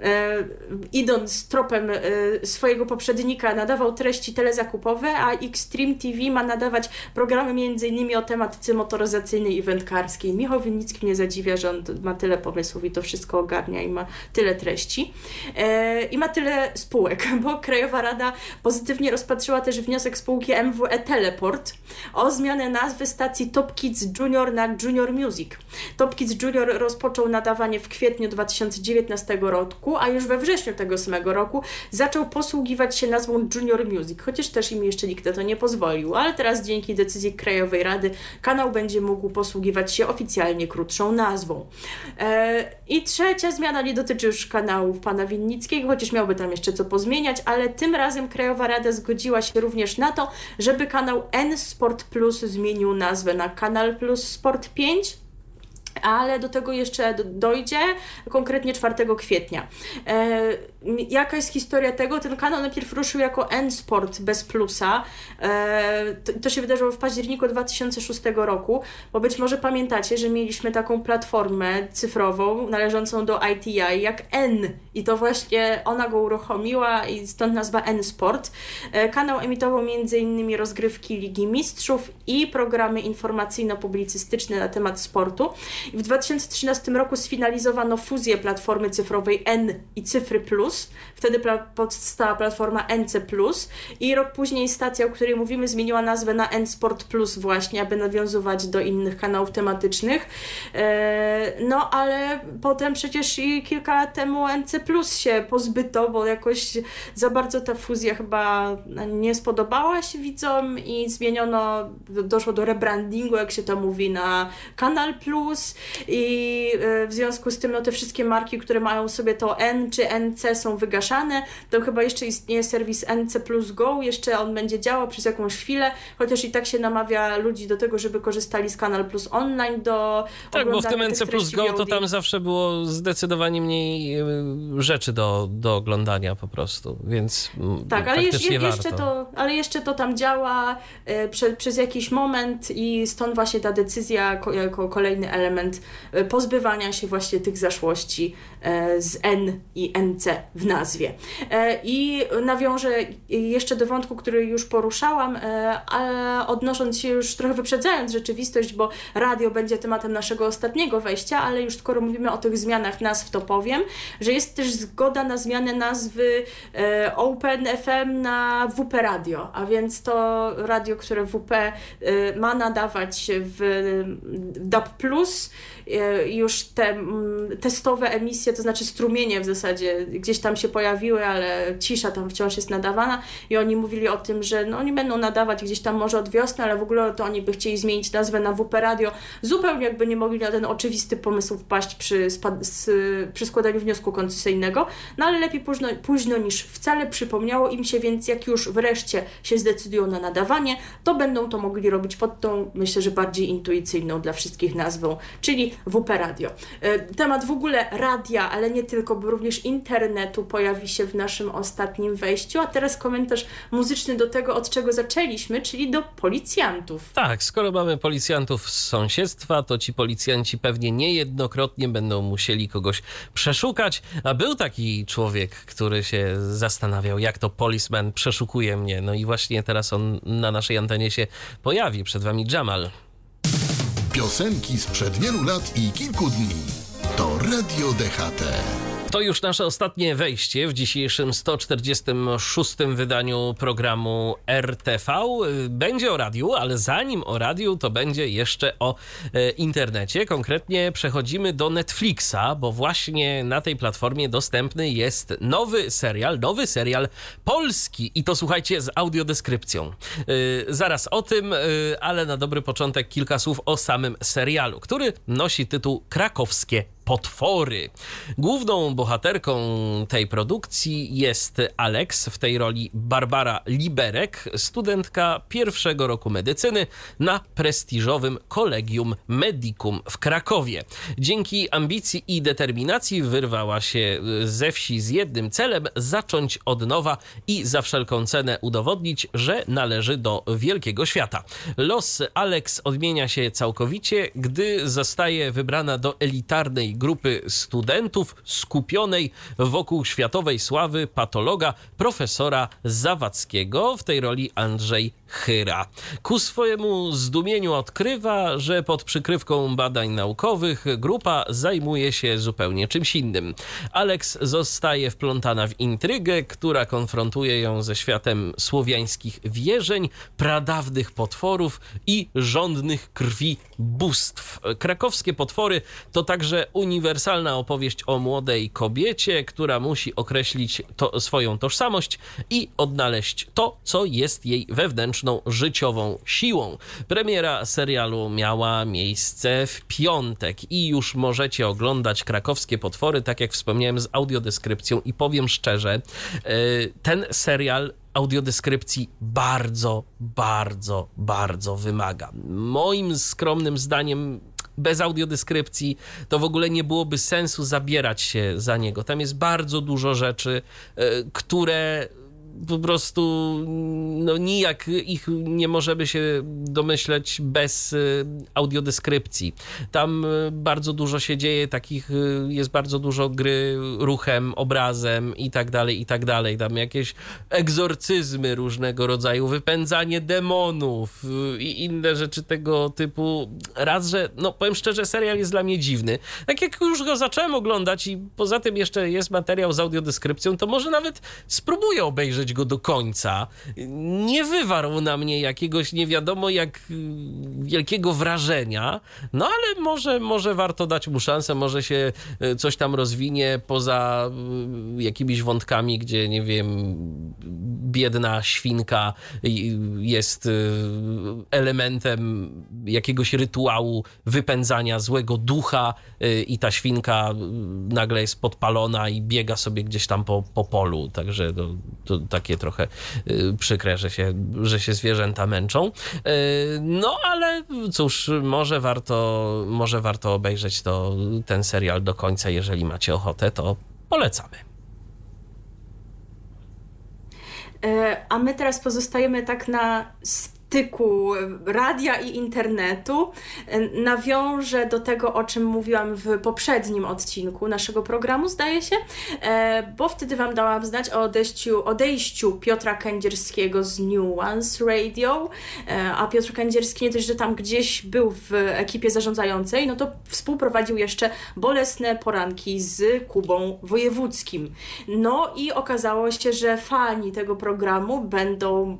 e, idąc tropem e, swojego poprzednika, nadawał treści telezakupowe, a Extreme TV ma nadawać programy m.in. o tematyce motoryzacyjnej i wędkarskiej. Michał Winnicki mnie zadziwia, że on ma tyle pomysłów i to wszystko ogarnia i ma tyle treści. E, i ma tyle spółek, [laughs] bo Krajowa Rada pozytywnie rozpatrzyła też wniosek spółki MWE Teleport o zmianę nazwy stacji Top Kids Junior na Junior Music. Top Kids Junior rozpoczął nadawanie w kwietniu 2019 roku, a już we wrześniu tego samego roku zaczął posługiwać się nazwą Junior Music, chociaż też im jeszcze nikt na to nie pozwolił, ale teraz dzięki decyzji Krajowej Rady kanał będzie mógł posługiwać się oficjalnie krótszą nazwą. Eee, I trzecia zmiana nie dotyczy już kanałów pana Winnickiego, chociaż miałby tam jeszcze co pozmieniać, ale tym razem Krajowa Rada zgodziła się również na to, żeby kanał N Sport Plus zmienił nazwę na Kanal Plus Sport 5 ale do tego jeszcze dojdzie, konkretnie 4 kwietnia. E, jaka jest historia tego? Ten kanał najpierw ruszył jako N-Sport bez plusa. E, to, się wydarzyło w październiku 2006 roku, bo być może pamiętacie, że mieliśmy taką platformę cyfrową należącą do ITI jak N i to właśnie ona go uruchomiła i stąd nazwa N-Sport. E, kanał emitował m.in. rozgrywki Ligi Mistrzów i programy informacyjno-publicystyczne na temat sportu. W 2013 roku sfinalizowano fuzję platformy cyfrowej N i Cyfry Plus. Wtedy powstała platforma NC i rok później stacja, o której mówimy, zmieniła nazwę na N Sport Plus właśnie, aby nawiązywać do innych kanałów tematycznych. E, no ale potem przecież i kilka lat temu NC się pozbyto, bo jakoś za bardzo ta fuzja chyba nie spodobała się widzom i zmieniono, doszło do rebrandingu, jak się to mówi, na Kanal Plus i e, w związku z tym no, te wszystkie marki, które mają sobie to N czy NC są wygaszane. To chyba jeszcze istnieje serwis NC Plus Go, jeszcze on będzie działał przez jakąś chwilę, chociaż i tak się namawia ludzi do tego, żeby korzystali z Kanal Plus Online do Tak, bo w tym NC Plus Go to tam zawsze było zdecydowanie mniej e, rzeczy do, do oglądania po prostu, więc Tak, ale jeszcze, jeszcze, to, ale jeszcze to tam działa e, prze, przez jakiś moment i stąd właśnie ta decyzja jako kolejny element E, pozbywania się właśnie tych zaszłości z N i NC w nazwie. E, I nawiążę jeszcze do wątku, który już poruszałam, ale odnosząc się już trochę wyprzedzając rzeczywistość, bo radio będzie tematem naszego ostatniego wejścia, ale już skoro mówimy o tych zmianach nazw, to powiem, że jest też zgoda na zmianę nazwy Open FM na WP Radio, a więc to radio, które WP ma nadawać w DAB+, E, już te testowe emisje, to znaczy strumienie w zasadzie gdzieś tam się pojawiły, ale cisza tam wciąż jest nadawana. I oni mówili o tym, że no, oni będą nadawać gdzieś tam może od wiosny, ale w ogóle to oni by chcieli zmienić nazwę na WP Radio, zupełnie jakby nie mogli na ten oczywisty pomysł wpaść przy, przy składaniu wniosku koncesyjnego, no ale lepiej późno, późno niż wcale. Przypomniało im się, więc jak już wreszcie się zdecydują na nadawanie, to będą to mogli robić pod tą, myślę, że bardziej intuicyjną dla wszystkich nazwą, czyli WP Radio. E, temat w ogóle radia, ale nie tylko, bo również internetu pojawi się w naszym ostatnim wejściu. A teraz komentarz muzyczny do tego, od czego zaczęliśmy, czyli do policjantów. Tak, skoro mamy policjantów z sąsiedztwa, to ci policjanci pewnie niejednokrotnie będą musieli kogoś przeszukać. A był taki człowiek, który się zastanawiał, jak to policeman przeszukuje mnie. No i właśnie teraz on na naszej antenie się pojawi. Przed wami Jamal. Piosenki sprzed wielu lat i kilku dni. To Radio DHT. To już nasze ostatnie wejście w dzisiejszym 146 wydaniu programu RTV. Będzie o radiu, ale zanim o radiu, to będzie jeszcze o e, internecie. Konkretnie przechodzimy do Netflixa, bo właśnie na tej platformie dostępny jest nowy serial, nowy serial polski i to słuchajcie z audiodeskrypcją. E, zaraz o tym, e, ale na dobry początek kilka słów o samym serialu, który nosi tytuł Krakowskie potwory. Główną bohaterką tej produkcji jest Alex, w tej roli Barbara Liberek, studentka pierwszego roku medycyny na prestiżowym Collegium Medicum w Krakowie. Dzięki ambicji i determinacji wyrwała się ze wsi z jednym celem zacząć od nowa i za wszelką cenę udowodnić, że należy do wielkiego świata. Los Alex odmienia się całkowicie, gdy zostaje wybrana do elitarnej grupy studentów skupionej wokół światowej sławy patologa profesora Zawadzkiego, w tej roli Andrzej Chyra. Ku swojemu zdumieniu odkrywa, że pod przykrywką badań naukowych grupa zajmuje się zupełnie czymś innym. Alex zostaje wplątana w intrygę, która konfrontuje ją ze światem słowiańskich wierzeń, pradawnych potworów i żądnych krwi bóstw. Krakowskie potwory to także uniwersalna opowieść o młodej kobiecie, która musi określić to, swoją tożsamość i odnaleźć to, co jest jej wewnętrzną życiową siłą. Premiera serialu miała miejsce w piątek i już możecie oglądać krakowskie potwory, tak jak wspomniałem, z audiodeskrypcją i powiem szczerze, ten serial audiodeskrypcji bardzo, bardzo, bardzo wymaga. Moim skromnym zdaniem bez audiodeskrypcji to w ogóle nie byłoby sensu zabierać się za niego. Tam jest bardzo dużo rzeczy, które po prostu no nijak ich nie możemy się domyśleć bez audiodeskrypcji. Tam bardzo dużo się dzieje, takich jest bardzo dużo gry ruchem, obrazem i tak dalej, i tak dalej. Tam jakieś egzorcyzmy różnego rodzaju, wypędzanie demonów i inne rzeczy tego typu. Raz, że no powiem szczerze, serial jest dla mnie dziwny. Tak jak już go zacząłem oglądać i poza tym jeszcze jest materiał z audiodeskrypcją, to może nawet spróbuję obejrzeć go do końca. Nie wywarł na mnie jakiegoś nie wiadomo jak wielkiego wrażenia, no ale może, może warto dać mu szansę, może się coś tam rozwinie poza jakimiś wątkami, gdzie nie wiem, biedna świnka jest elementem jakiegoś rytuału wypędzania złego ducha i ta świnka nagle jest podpalona i biega sobie gdzieś tam po, po polu, także to, to takie trochę przykre, że się, że się zwierzęta męczą. No ale cóż, może warto, może warto obejrzeć to, ten serial do końca, jeżeli macie ochotę, to polecamy. A my teraz pozostajemy tak na styku radia i internetu. Nawiążę do tego, o czym mówiłam w poprzednim odcinku naszego programu, zdaje się, bo wtedy Wam dałam znać o odejściu, odejściu Piotra Kędzierskiego z Nuance Radio, a Piotr Kędzierski nie dość, że tam gdzieś był w ekipie zarządzającej, no to współprowadził jeszcze Bolesne Poranki z Kubą Wojewódzkim. No i okazało się, że fani tego programu będą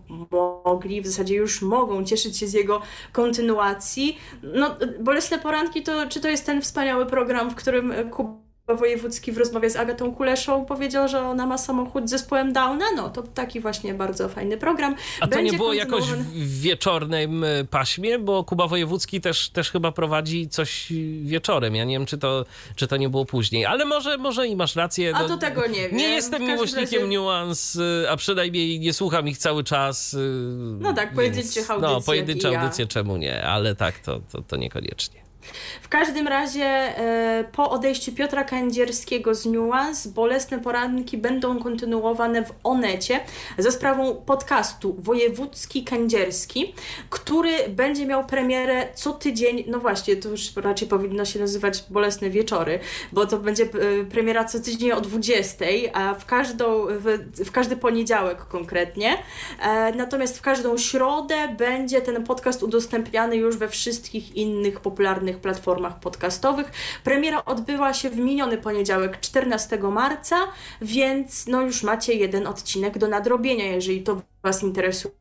mogli, w zasadzie już mogą cieszyć się z jego kontynuacji. No, Bolesne Poranki to, czy to jest ten wspaniały program, w którym Kuba Wojewódzki w rozmowie z Agatą Kuleszą powiedział, że ona ma samochód z zespołem Downa, no to taki właśnie bardzo fajny program. A to Będzie nie było jakoś w wieczornym paśmie, bo Kuba Wojewódzki też, też chyba prowadzi coś wieczorem. Ja nie wiem, czy to, czy to nie było później, ale może, może i masz rację. No, a to tego nie wiem. Nie jestem miłośnikiem razie... niuans, a przynajmniej nie słucham ich cały czas. No tak, pojedyncze audycje. No, pojedyncze audycje, ja. czemu nie, ale tak, to, to, to niekoniecznie. W każdym razie e, po odejściu Piotra Kędzierskiego z Nuance Bolesne Poranki będą kontynuowane w Onecie za sprawą podcastu Wojewódzki Kędzierski, który będzie miał premierę co tydzień, no właśnie, to już raczej powinno się nazywać Bolesne Wieczory, bo to będzie e, premiera co tydzień o 20, a w, każdą, w, w każdy poniedziałek konkretnie. E, natomiast w każdą środę będzie ten podcast udostępniany już we wszystkich innych popularnych platformach podcastowych. Premiera odbyła się w miniony poniedziałek 14 marca, więc no już macie jeden odcinek do nadrobienia, jeżeli to Was interesuje.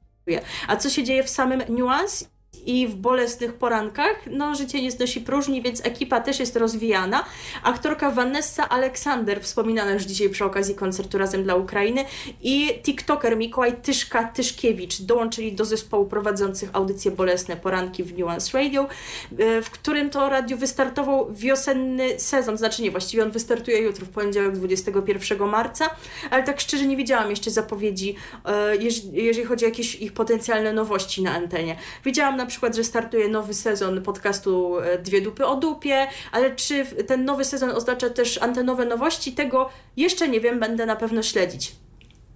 A co się dzieje w samym Nuance i w bolesnych porankach, no życie nie znosi próżni, więc ekipa też jest rozwijana. Aktorka Vanessa Aleksander, wspominana już dzisiaj przy okazji koncertu Razem dla Ukrainy i tiktoker Mikołaj Tyszka-Tyszkiewicz dołączyli do zespołu prowadzących audycje Bolesne Poranki w Nuance Radio, e, w którym to radiu wystartował wiosenny sezon, znaczy nie, właściwie on wystartuje jutro, w poniedziałek 21 marca, ale tak szczerze nie widziałam jeszcze zapowiedzi, e, jeżeli chodzi o jakieś ich potencjalne nowości na antenie. Widziałam na przykład, że startuje nowy sezon podcastu e, Dwie dupy o dupie, ale czy ten nowy sezon oznacza też antenowe nowości, tego jeszcze nie wiem, będę na pewno śledzić.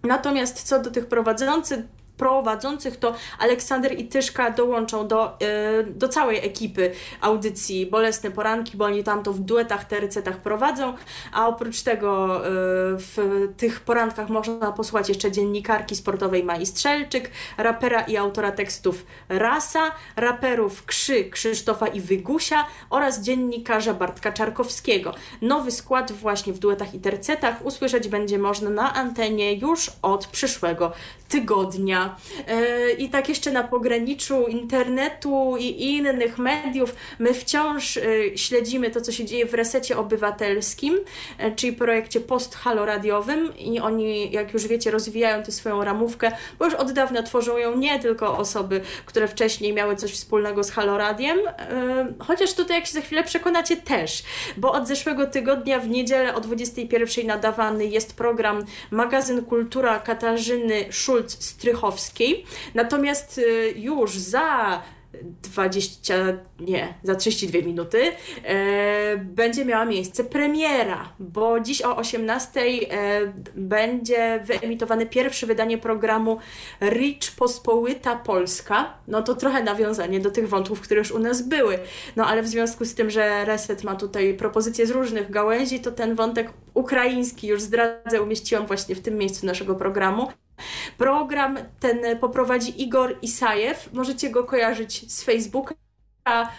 Natomiast co do tych prowadzących, prowadzących, to Aleksander i Tyszka dołączą do, yy, do całej ekipy audycji Bolesne Poranki, bo oni tam to w duetach, tercetach prowadzą, a oprócz tego yy, w tych porankach można posłuchać jeszcze dziennikarki sportowej Mai Strzelczyk, rapera i autora tekstów Rasa, raperów Krzy, Krzysztofa i Wygusia oraz dziennikarza Bartka Czarkowskiego. Nowy skład właśnie w duetach i tercetach usłyszeć będzie można na antenie już od przyszłego tygodnia. E, I tak jeszcze na pograniczu internetu i innych mediów, my wciąż e, śledzimy to, co się dzieje w resecie obywatelskim, e, czyli projekcie post-haloradiowym i oni, jak już wiecie, rozwijają tę swoją ramówkę, bo już od dawna tworzą ją nie tylko osoby, które wcześniej miały coś wspólnego z haloradiem, chociaż tutaj, jak się za chwilę przekonacie, też, bo od zeszłego tygodnia w niedzielę o 21 nadawany jest program Magazyn Kultura Katarzyny Szulc-Strychowskiej. Natomiast y, już za 20, nie, za 32 minuty e, będzie miała miejsce premiera, bo dziś o 18 e, będzie wyemitowane pierwsze wydanie programu Rich Pospołyta Polska. No to trochę nawiązanie do tych wątków, które już u nas były. No ale w związku z tym, że Reset ma tutaj propozycje z różnych gałęzi, to ten wątek ukraiński już zdradzę, umieściłam właśnie w tym miejscu naszego programu. Program ten poprowadzi Igor Isajew. Możecie go kojarzyć z Facebooka.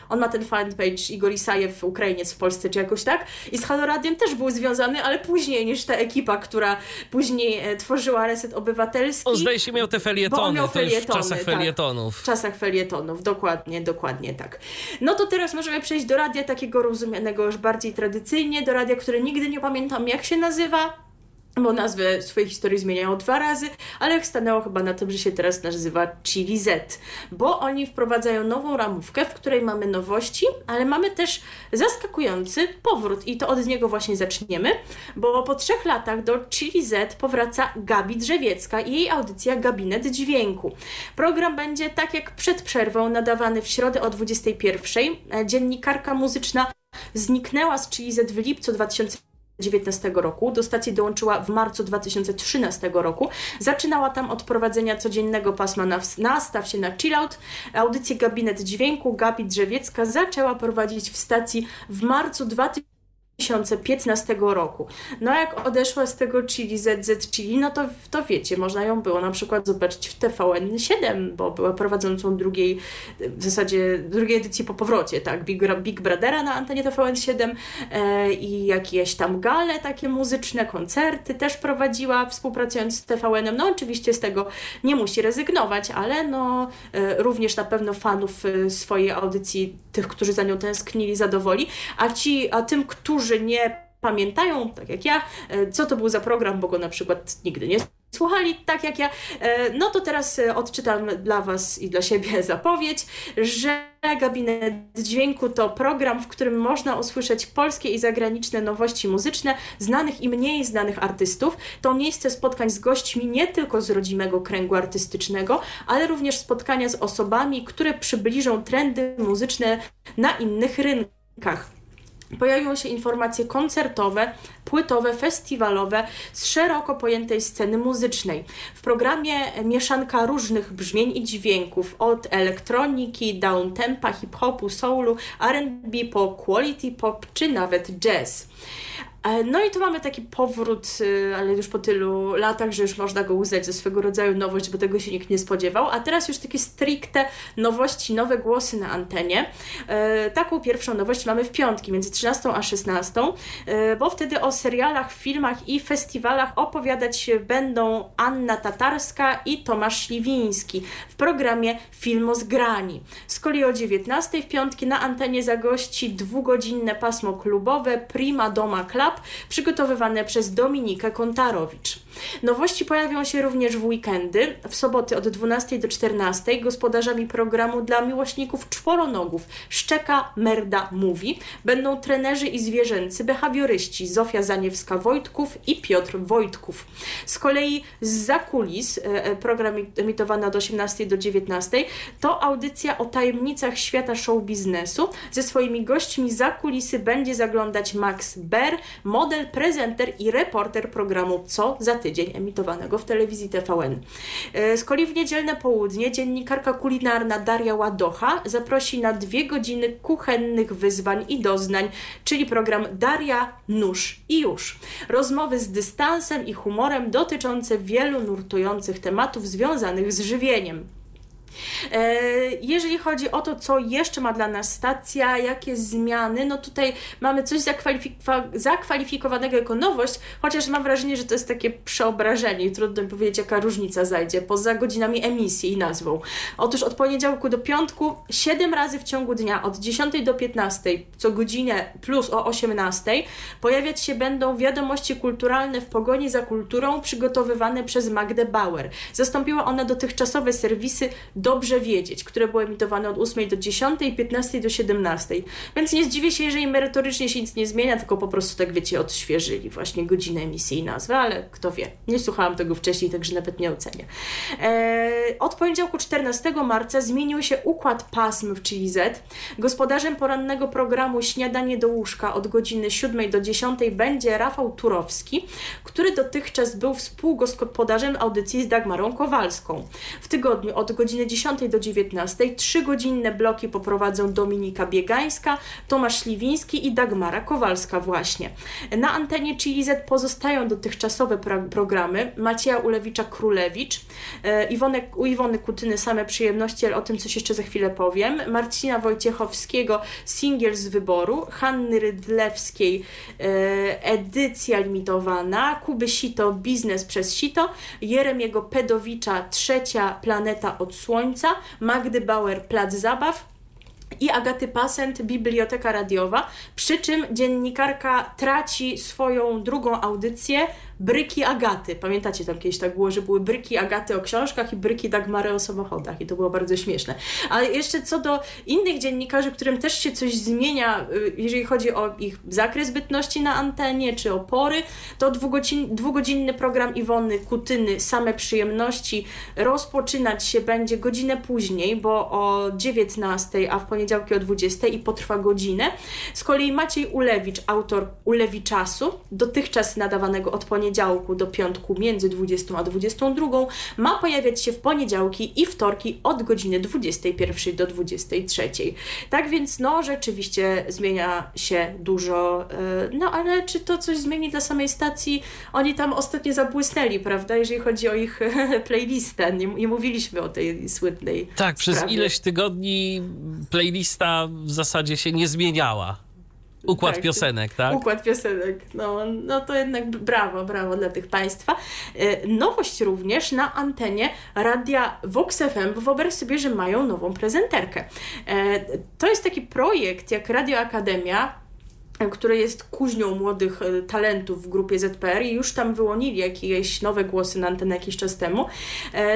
On ma ten fanpage Igor Isajew, Ukrainiec w Polsce czy jakoś tak. I z Haloradiem też był związany, ale później niż ta ekipa, która później e, tworzyła Reset Obywatelski. On zdaje się miał te felietony, on miał felietony, to w czasach tak. felietonów. w czasach felietonów, dokładnie, dokładnie tak. No to teraz możemy przejść do radia takiego rozumianego już bardziej tradycyjnie, do radia, które nigdy nie pamiętam jak się nazywa, bo nazwę swojej historii zmieniają dwa razy, ale stanęło chyba na tym, że się teraz nazywa Chili Z, bo oni wprowadzają nową ramówkę, w której mamy nowości, ale mamy też zaskakujący powrót i to od niego właśnie zaczniemy, bo po trzech latach do Chili Z powraca Gabi Drzewiecka i jej audycja Gabinet Dźwięku. Program będzie tak jak przed przerwą nadawany w środę o 21. Dziennikarka muzyczna zniknęła z Chili Z w lipcu 2000 2019 roku. Do stacji dołączyła w marcu 2013 roku. Zaczynała tam od prowadzenia codziennego pasma na Nastaw się na chillout. Audycję Gabinet Dźwięku Gabi Drzewiecka zaczęła prowadzić w stacji w marcu 2000 2015 roku. No jak odeszła z tego Chili ZZ Chili, no to, to wiecie, można ją było na przykład zobaczyć w TVN7, bo była prowadzącą drugiej, w zasadzie drugiej edycji po powrocie, tak, Big, Big Brothera na antenie TVN7 e, i jakieś tam gale takie muzyczne, koncerty też prowadziła, współpracując z TVN-em. No oczywiście z tego nie musi rezygnować, ale no e, również na pewno fanów e, swojej audycji, tych, którzy za nią tęsknili, zadowoli, a ci, a tym, którzy którzy nie pamiętają, tak jak ja, e, co to był za program, bo go na przykład nigdy nie słuchali, tak jak ja, e, no to teraz e, odczytam dla Was i dla siebie [laughs] zapowiedź, że Gabinet Dźwięku to program, w którym można usłyszeć polskie i zagraniczne nowości muzyczne znanych i mniej znanych artystów. To miejsce spotkań z gośćmi nie tylko z rodzimego kręgu artystycznego, ale również spotkania z osobami, które przybliżą trendy muzyczne na innych rynkach pojawią się informacje koncertowe, płytowe, festiwalowe z szeroko pojętej sceny muzycznej. W programie mieszanka różnych brzmień i dźwięków, od elektroniki, downtempa, hip-hopu, soulu, R&B po quality pop czy nawet jazz. E, no i tu mamy taki powrót, y, ale już po tylu latach, że już można go uznać za swego rodzaju nowość, bo tego się nikt nie spodziewał. A teraz już takie stricte nowości, nowe głosy na antenie. E, taką pierwszą nowość mamy w piątki, między 13 a 16, e, bo wtedy o serialach, filmach i festiwalach opowiadać będą Anna Tatarska i Tomasz Śliwiński w programie Filmozgrani. Z kolei o 19 w piątki na antenie zagości dwugodzinne pasmo klubowe Prima Doma Club, przygotowywane przez Dominikę Kontarowicz. Nowości pojawią się również w weekendy, w soboty od 12 do 14. Gospodarzami programu dla miłośników czworonogów Szczeka Merda Mówi będą trenerzy i zwierzęcy behawioryści Zofia Zaniewska-Wojtków i Piotr Wojtków. Z kolei z zakulis, e, e, program emitowany od 18 do 19, to audycja o tajemnicach świata show biznesu. Ze swoimi gośćmi za kulisy będzie zaglądać Max Ber, model, prezenter i reporter programu Co za tydzień emitowanego w telewizji TVN. E, z kolei w niedzielne południe dziennikarka kulinarna Daria Ładocha zaprosi na dwie godziny kuchennych wyzwań i doznań, czyli program Daria Nóż i już. Rozmowy z dystansem i humorem dotyczące wielu nurtujących tematów związanych z żywieniem. E, jeżeli chodzi o to, co jeszcze ma dla nas stacja, jakie zmiany, no tutaj mamy coś zakwalifikowanego jako nowość, chociaż mam wrażenie, że to jest takie przeobrażenie i trudno mi powiedzieć, jaka różnica zajdzie poza godzinami emisji i nazwą. Otóż od poniedziałku do piątku, 7 razy w ciągu dnia, od 10 do 15, co godzinę plus o 18, pojawiać się będą wiadomości kulturalne w pogoni za kulturą przygotowywane przez Magdę Bauer. Zastąpiła ona dotychczasowe serwisy dobrze wiedzieć, które były emitowane od 8 do 10 i 15 do 17. Więc nie zdziwię się, jeżeli merytorycznie się nic nie zmienia, tylko po prostu tak wiecie, odświeżyli właśnie godzinę emisji i nazwę, ale kto wie. Nie słuchałam tego wcześniej, także nawet nie ocenię. Eee, od poniedziałku 14 marca zmienił się układ pasm w Chili Z. Gospodarzem porannego programu Śniadanie do łóżka od godziny 7 do 10 będzie Rafał Turowski, który dotychczas był współgospodarzem audycji z Dagmarą Kowalską. W tygodniu od godziny 10 do 19 trzygodzinne bloki poprowadzą Dominika Biegańska, Tomasz Śliwiński i Dagmara Kowalska właśnie. Na antenie Chili Z pozostają dotychczasowe pro programy. Macieja Ulewicza-Królewicz, e, Iwone, u Iwony Kutyny same przyjemności, ale o tym coś jeszcze za chwilę powiem, Marcina Wojciechowskiego Singiel z wyboru, Hanny Rydlewskiej e, edycja limitowana, Kuby Sito Biznes przez Sito, Jeremiego Pedowicza Trzecia Planeta od Słońca, Magdy Bauer Plac Zabaw, i Agaty Pasent Biblioteka Radiowa, przy czym dziennikarka traci swoją drugą audycję Bryki Agaty. Pamiętacie, tam kiedyś tak było, że były Bryki Agaty o książkach i Bryki Dagmary o samochodach i to było bardzo śmieszne. Ale jeszcze co do innych dziennikarzy, którym też się coś zmienia, y, jeżeli chodzi o ich zakres bytności na antenie czy opory, to dwugodzin, dwugodzinny program Iwony Kutyny Same Przyjemności rozpoczynać się będzie godzinę później, bo o 19, a w poniedziałki o 20 i potrwa godzinę. Z kolei Maciej Ulewicz, autor Ulewiczasu, dotychczas nadawanego od poniedziałku poniedziałku do piątku między 20 a 22 ma pojawiać się w poniedziałki i wtorki od godziny 21 do 23. Tak więc no rzeczywiście zmienia się dużo, e, no ale czy to coś zmieni dla samej stacji? Oni tam ostatnio zabłysnęli, prawda, jeżeli chodzi o ich [laughs] playlistę. Nie, nie mówiliśmy o tej słynnej Tak, sprawie. przez ileś tygodni playlista w zasadzie się nie zmieniała. Układ tak, piosenek, tak? Układ piosenek. No, no to jednak brawo, brawo dla tych Państwa. E, nowość również na antenie radia Vox FM, bo wyobraź sobie, że mają nową prezenterkę. E, to jest taki projekt jak Radio Akademia, który jest kuźnią młodych e, talentów w grupie ZPR i już tam wyłonili jakieś nowe głosy na antenę jakiś czas temu.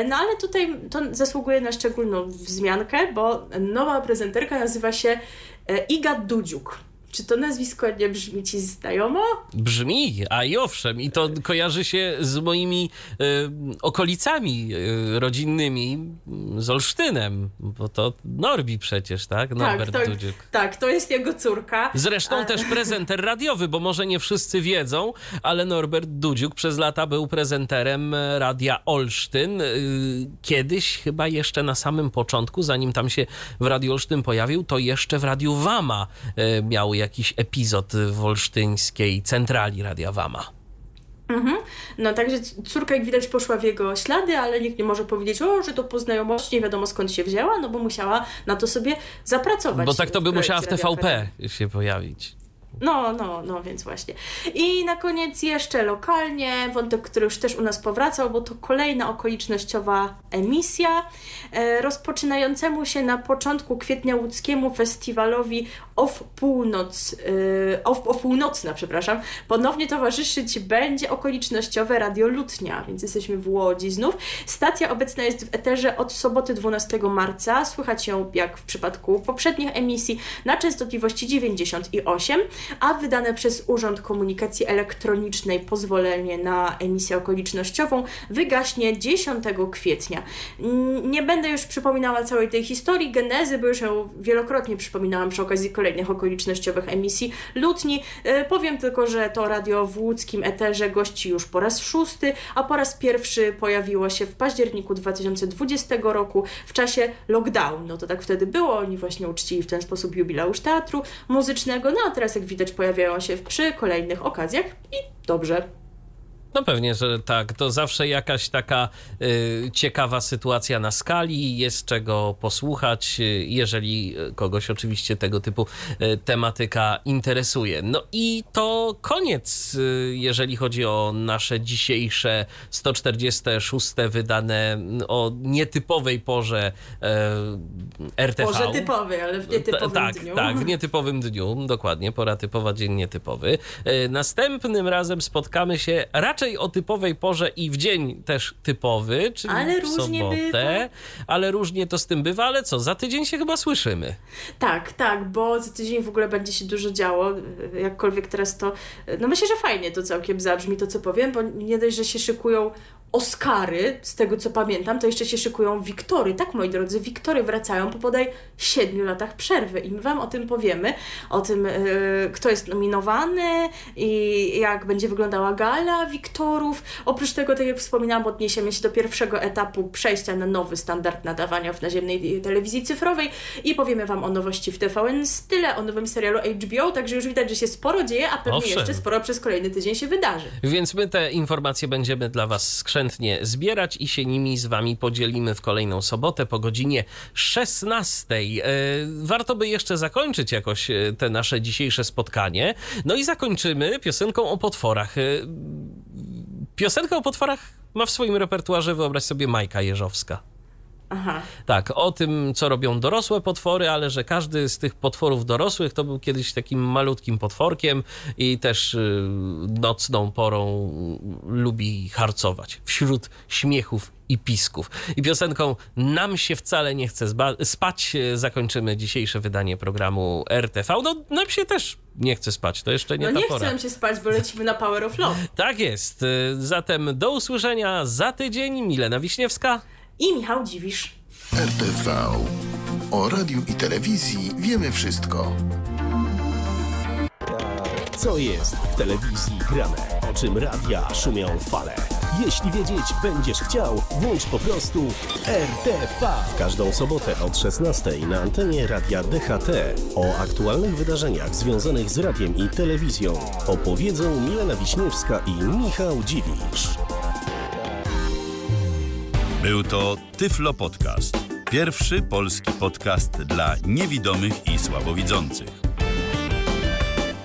No ale tutaj to zasługuje na szczególną wzmiankę, bo nowa prezenterka nazywa się Iga Dudziuk Czy to nazwisko nie brzmi ci znajomo? Brzmi, a i owszem, i to kojarzy się z moimi e, okolicami e, rodzinnymi, z Olsztynem, bo to Norbi przecież, tak? Norbert tak, to, Dudziuk. tak, to jest jego córka. Zresztą A- też prezenter radiowy, bo może nie wszyscy wiedzą, ale Norbert Dudziuk przez lata był prezenterem Radia Olsztyn. E, Kiedyś, chyba jeszcze na samym początku, zanim tam się w Radiu Olsztyn pojawił, to jeszcze w Radiu Wama miał jakiś epizod w olsztyńskiej centrali Radia Wama. No także córka jak widać poszła w jego ślady, ale nikt nie może powiedzieć, o, że to po znajomości nie wiadomo skąd się wzięła, no bo musiała na to sobie zapracować. Bo tak to by musiała w TVP się pojawić. No, no, no, więc właśnie. I na koniec jeszcze lokalnie, wątek, który już też u nas powracał, bo to kolejna okolicznościowa emisja, e, rozpoczynającemu się na początku kwietnia łódzkiemu festiwalowi Off Północ, e, off, off Północna, przepraszam, ponownie towarzyszyć będzie okolicznościowe Radio Lutnia, więc jesteśmy w Łodzi znów. Stacja obecna jest w eterze od soboty 12 marca, słychać ją jak w przypadku poprzednich emisji na częstotliwości 98, a wydane przez Urząd Komunikacji Elektronicznej pozwolenie na emisję okolicznościową wygaśnie 10 kwietnia. Nie będę już przypominała całej tej historii, genezy, bo już ją wielokrotnie przypominałam przy okazji kolejnych okolicznościowych emisji Lutni. E, Powiem tylko, że to radio w łódzkim eterze gości już po raz szósty, a po raz pierwszy pojawiło się w październiku 2020 roku w czasie lockdownu. To tak wtedy było, oni właśnie uczcili w ten sposób jubileusz teatru muzycznego, no a teraz jak widać pojawiają się przy kolejnych okazjach i dobrze. No pewnie, że tak. To zawsze jakaś taka y, ciekawa sytuacja na skali, jest czego posłuchać, y, jeżeli kogoś oczywiście tego typu y, tematyka interesuje. No i to koniec, y, jeżeli chodzi o nasze dzisiejsze 146 wydane o nietypowej porze y, RTV. Może typowy, ale w nietypowym Ta- tak, dniu. Tak, w nietypowym dniu, dokładnie, pora typowa, dzień nietypowy. E, Następnym razem spotkamy się raczej o typowej porze i w dzień też typowy, czyli Ale w sobotę, bywa. ale różnie to z tym bywa, ale co, za tydzień się chyba słyszymy. Tak, tak, bo za tydzień w ogóle będzie się dużo działo, jakkolwiek teraz to, no myślę, że fajnie to całkiem zabrzmi to, co powiem, bo nie dość, że się szykują Oscary, z tego co pamiętam, to jeszcze się szykują Wiktory. Tak, moi drodzy, Wiktory wracają po bodaj siedmiu latach przerwy i my Wam o tym powiemy, o tym, yy, kto jest nominowany i jak będzie wyglądała gala Wiktorów. Oprócz tego, tak jak wspominałam, odniesiemy się do pierwszego etapu przejścia na nowy standard nadawania w naziemnej telewizji cyfrowej i powiemy Wam o nowości w TVN Style, o nowym serialu HBO, także już widać, że się sporo dzieje, a pewnie Owszem. jeszcze sporo przez kolejny tydzień się wydarzy. Więc my te informacje będziemy dla Was skrzętnie zbierać i się nimi z Wami podzielimy w kolejną sobotę po godzinie 16. E, Warto by jeszcze zakończyć jakoś e, te nasze dzisiejsze spotkanie. No i zakończymy piosenką o potworach. E, Piosenkę o potworach ma w swoim repertuarze, wyobraź sobie, Majka Jeżowska. Aha. Tak, o tym, co robią dorosłe potwory, ale że każdy z tych potworów dorosłych to był kiedyś takim malutkim potworkiem i też y, nocną porą lubi harcować wśród śmiechów i pisków. I piosenką Nam się wcale nie chce spać y, zakończymy dzisiejsze wydanie programu RTV. No, nam się też nie chce spać, to jeszcze nie No ta nie pora. chcę nam się spać, bo lecimy na Power of Love. Tak jest. Y, Zatem do usłyszenia za tydzień. Milena Wiśniewska. I Michał Dziwisz. RTV. O radiu i telewizji wiemy wszystko. Co jest w telewizji grane? O czym radia szumią fale? Jeśli wiedzieć będziesz chciał, włącz po prostu RTV. W każdą sobotę od 16 na antenie radia DHT. O aktualnych wydarzeniach związanych z radiem i telewizją opowiedzą Milena Wiśniewska i Michał Dziwisz. Był to Tyflo Podcast. Pierwszy polski podcast dla niewidomych i słabowidzących.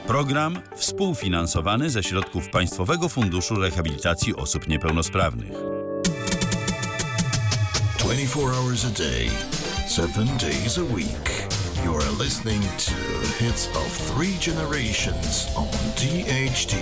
Program współfinansowany ze środków Państwowego Funduszu Rehabilitacji Osób Niepełnosprawnych. 24 hours a day, 7 days a week. You are listening to hits of three generations on DHT.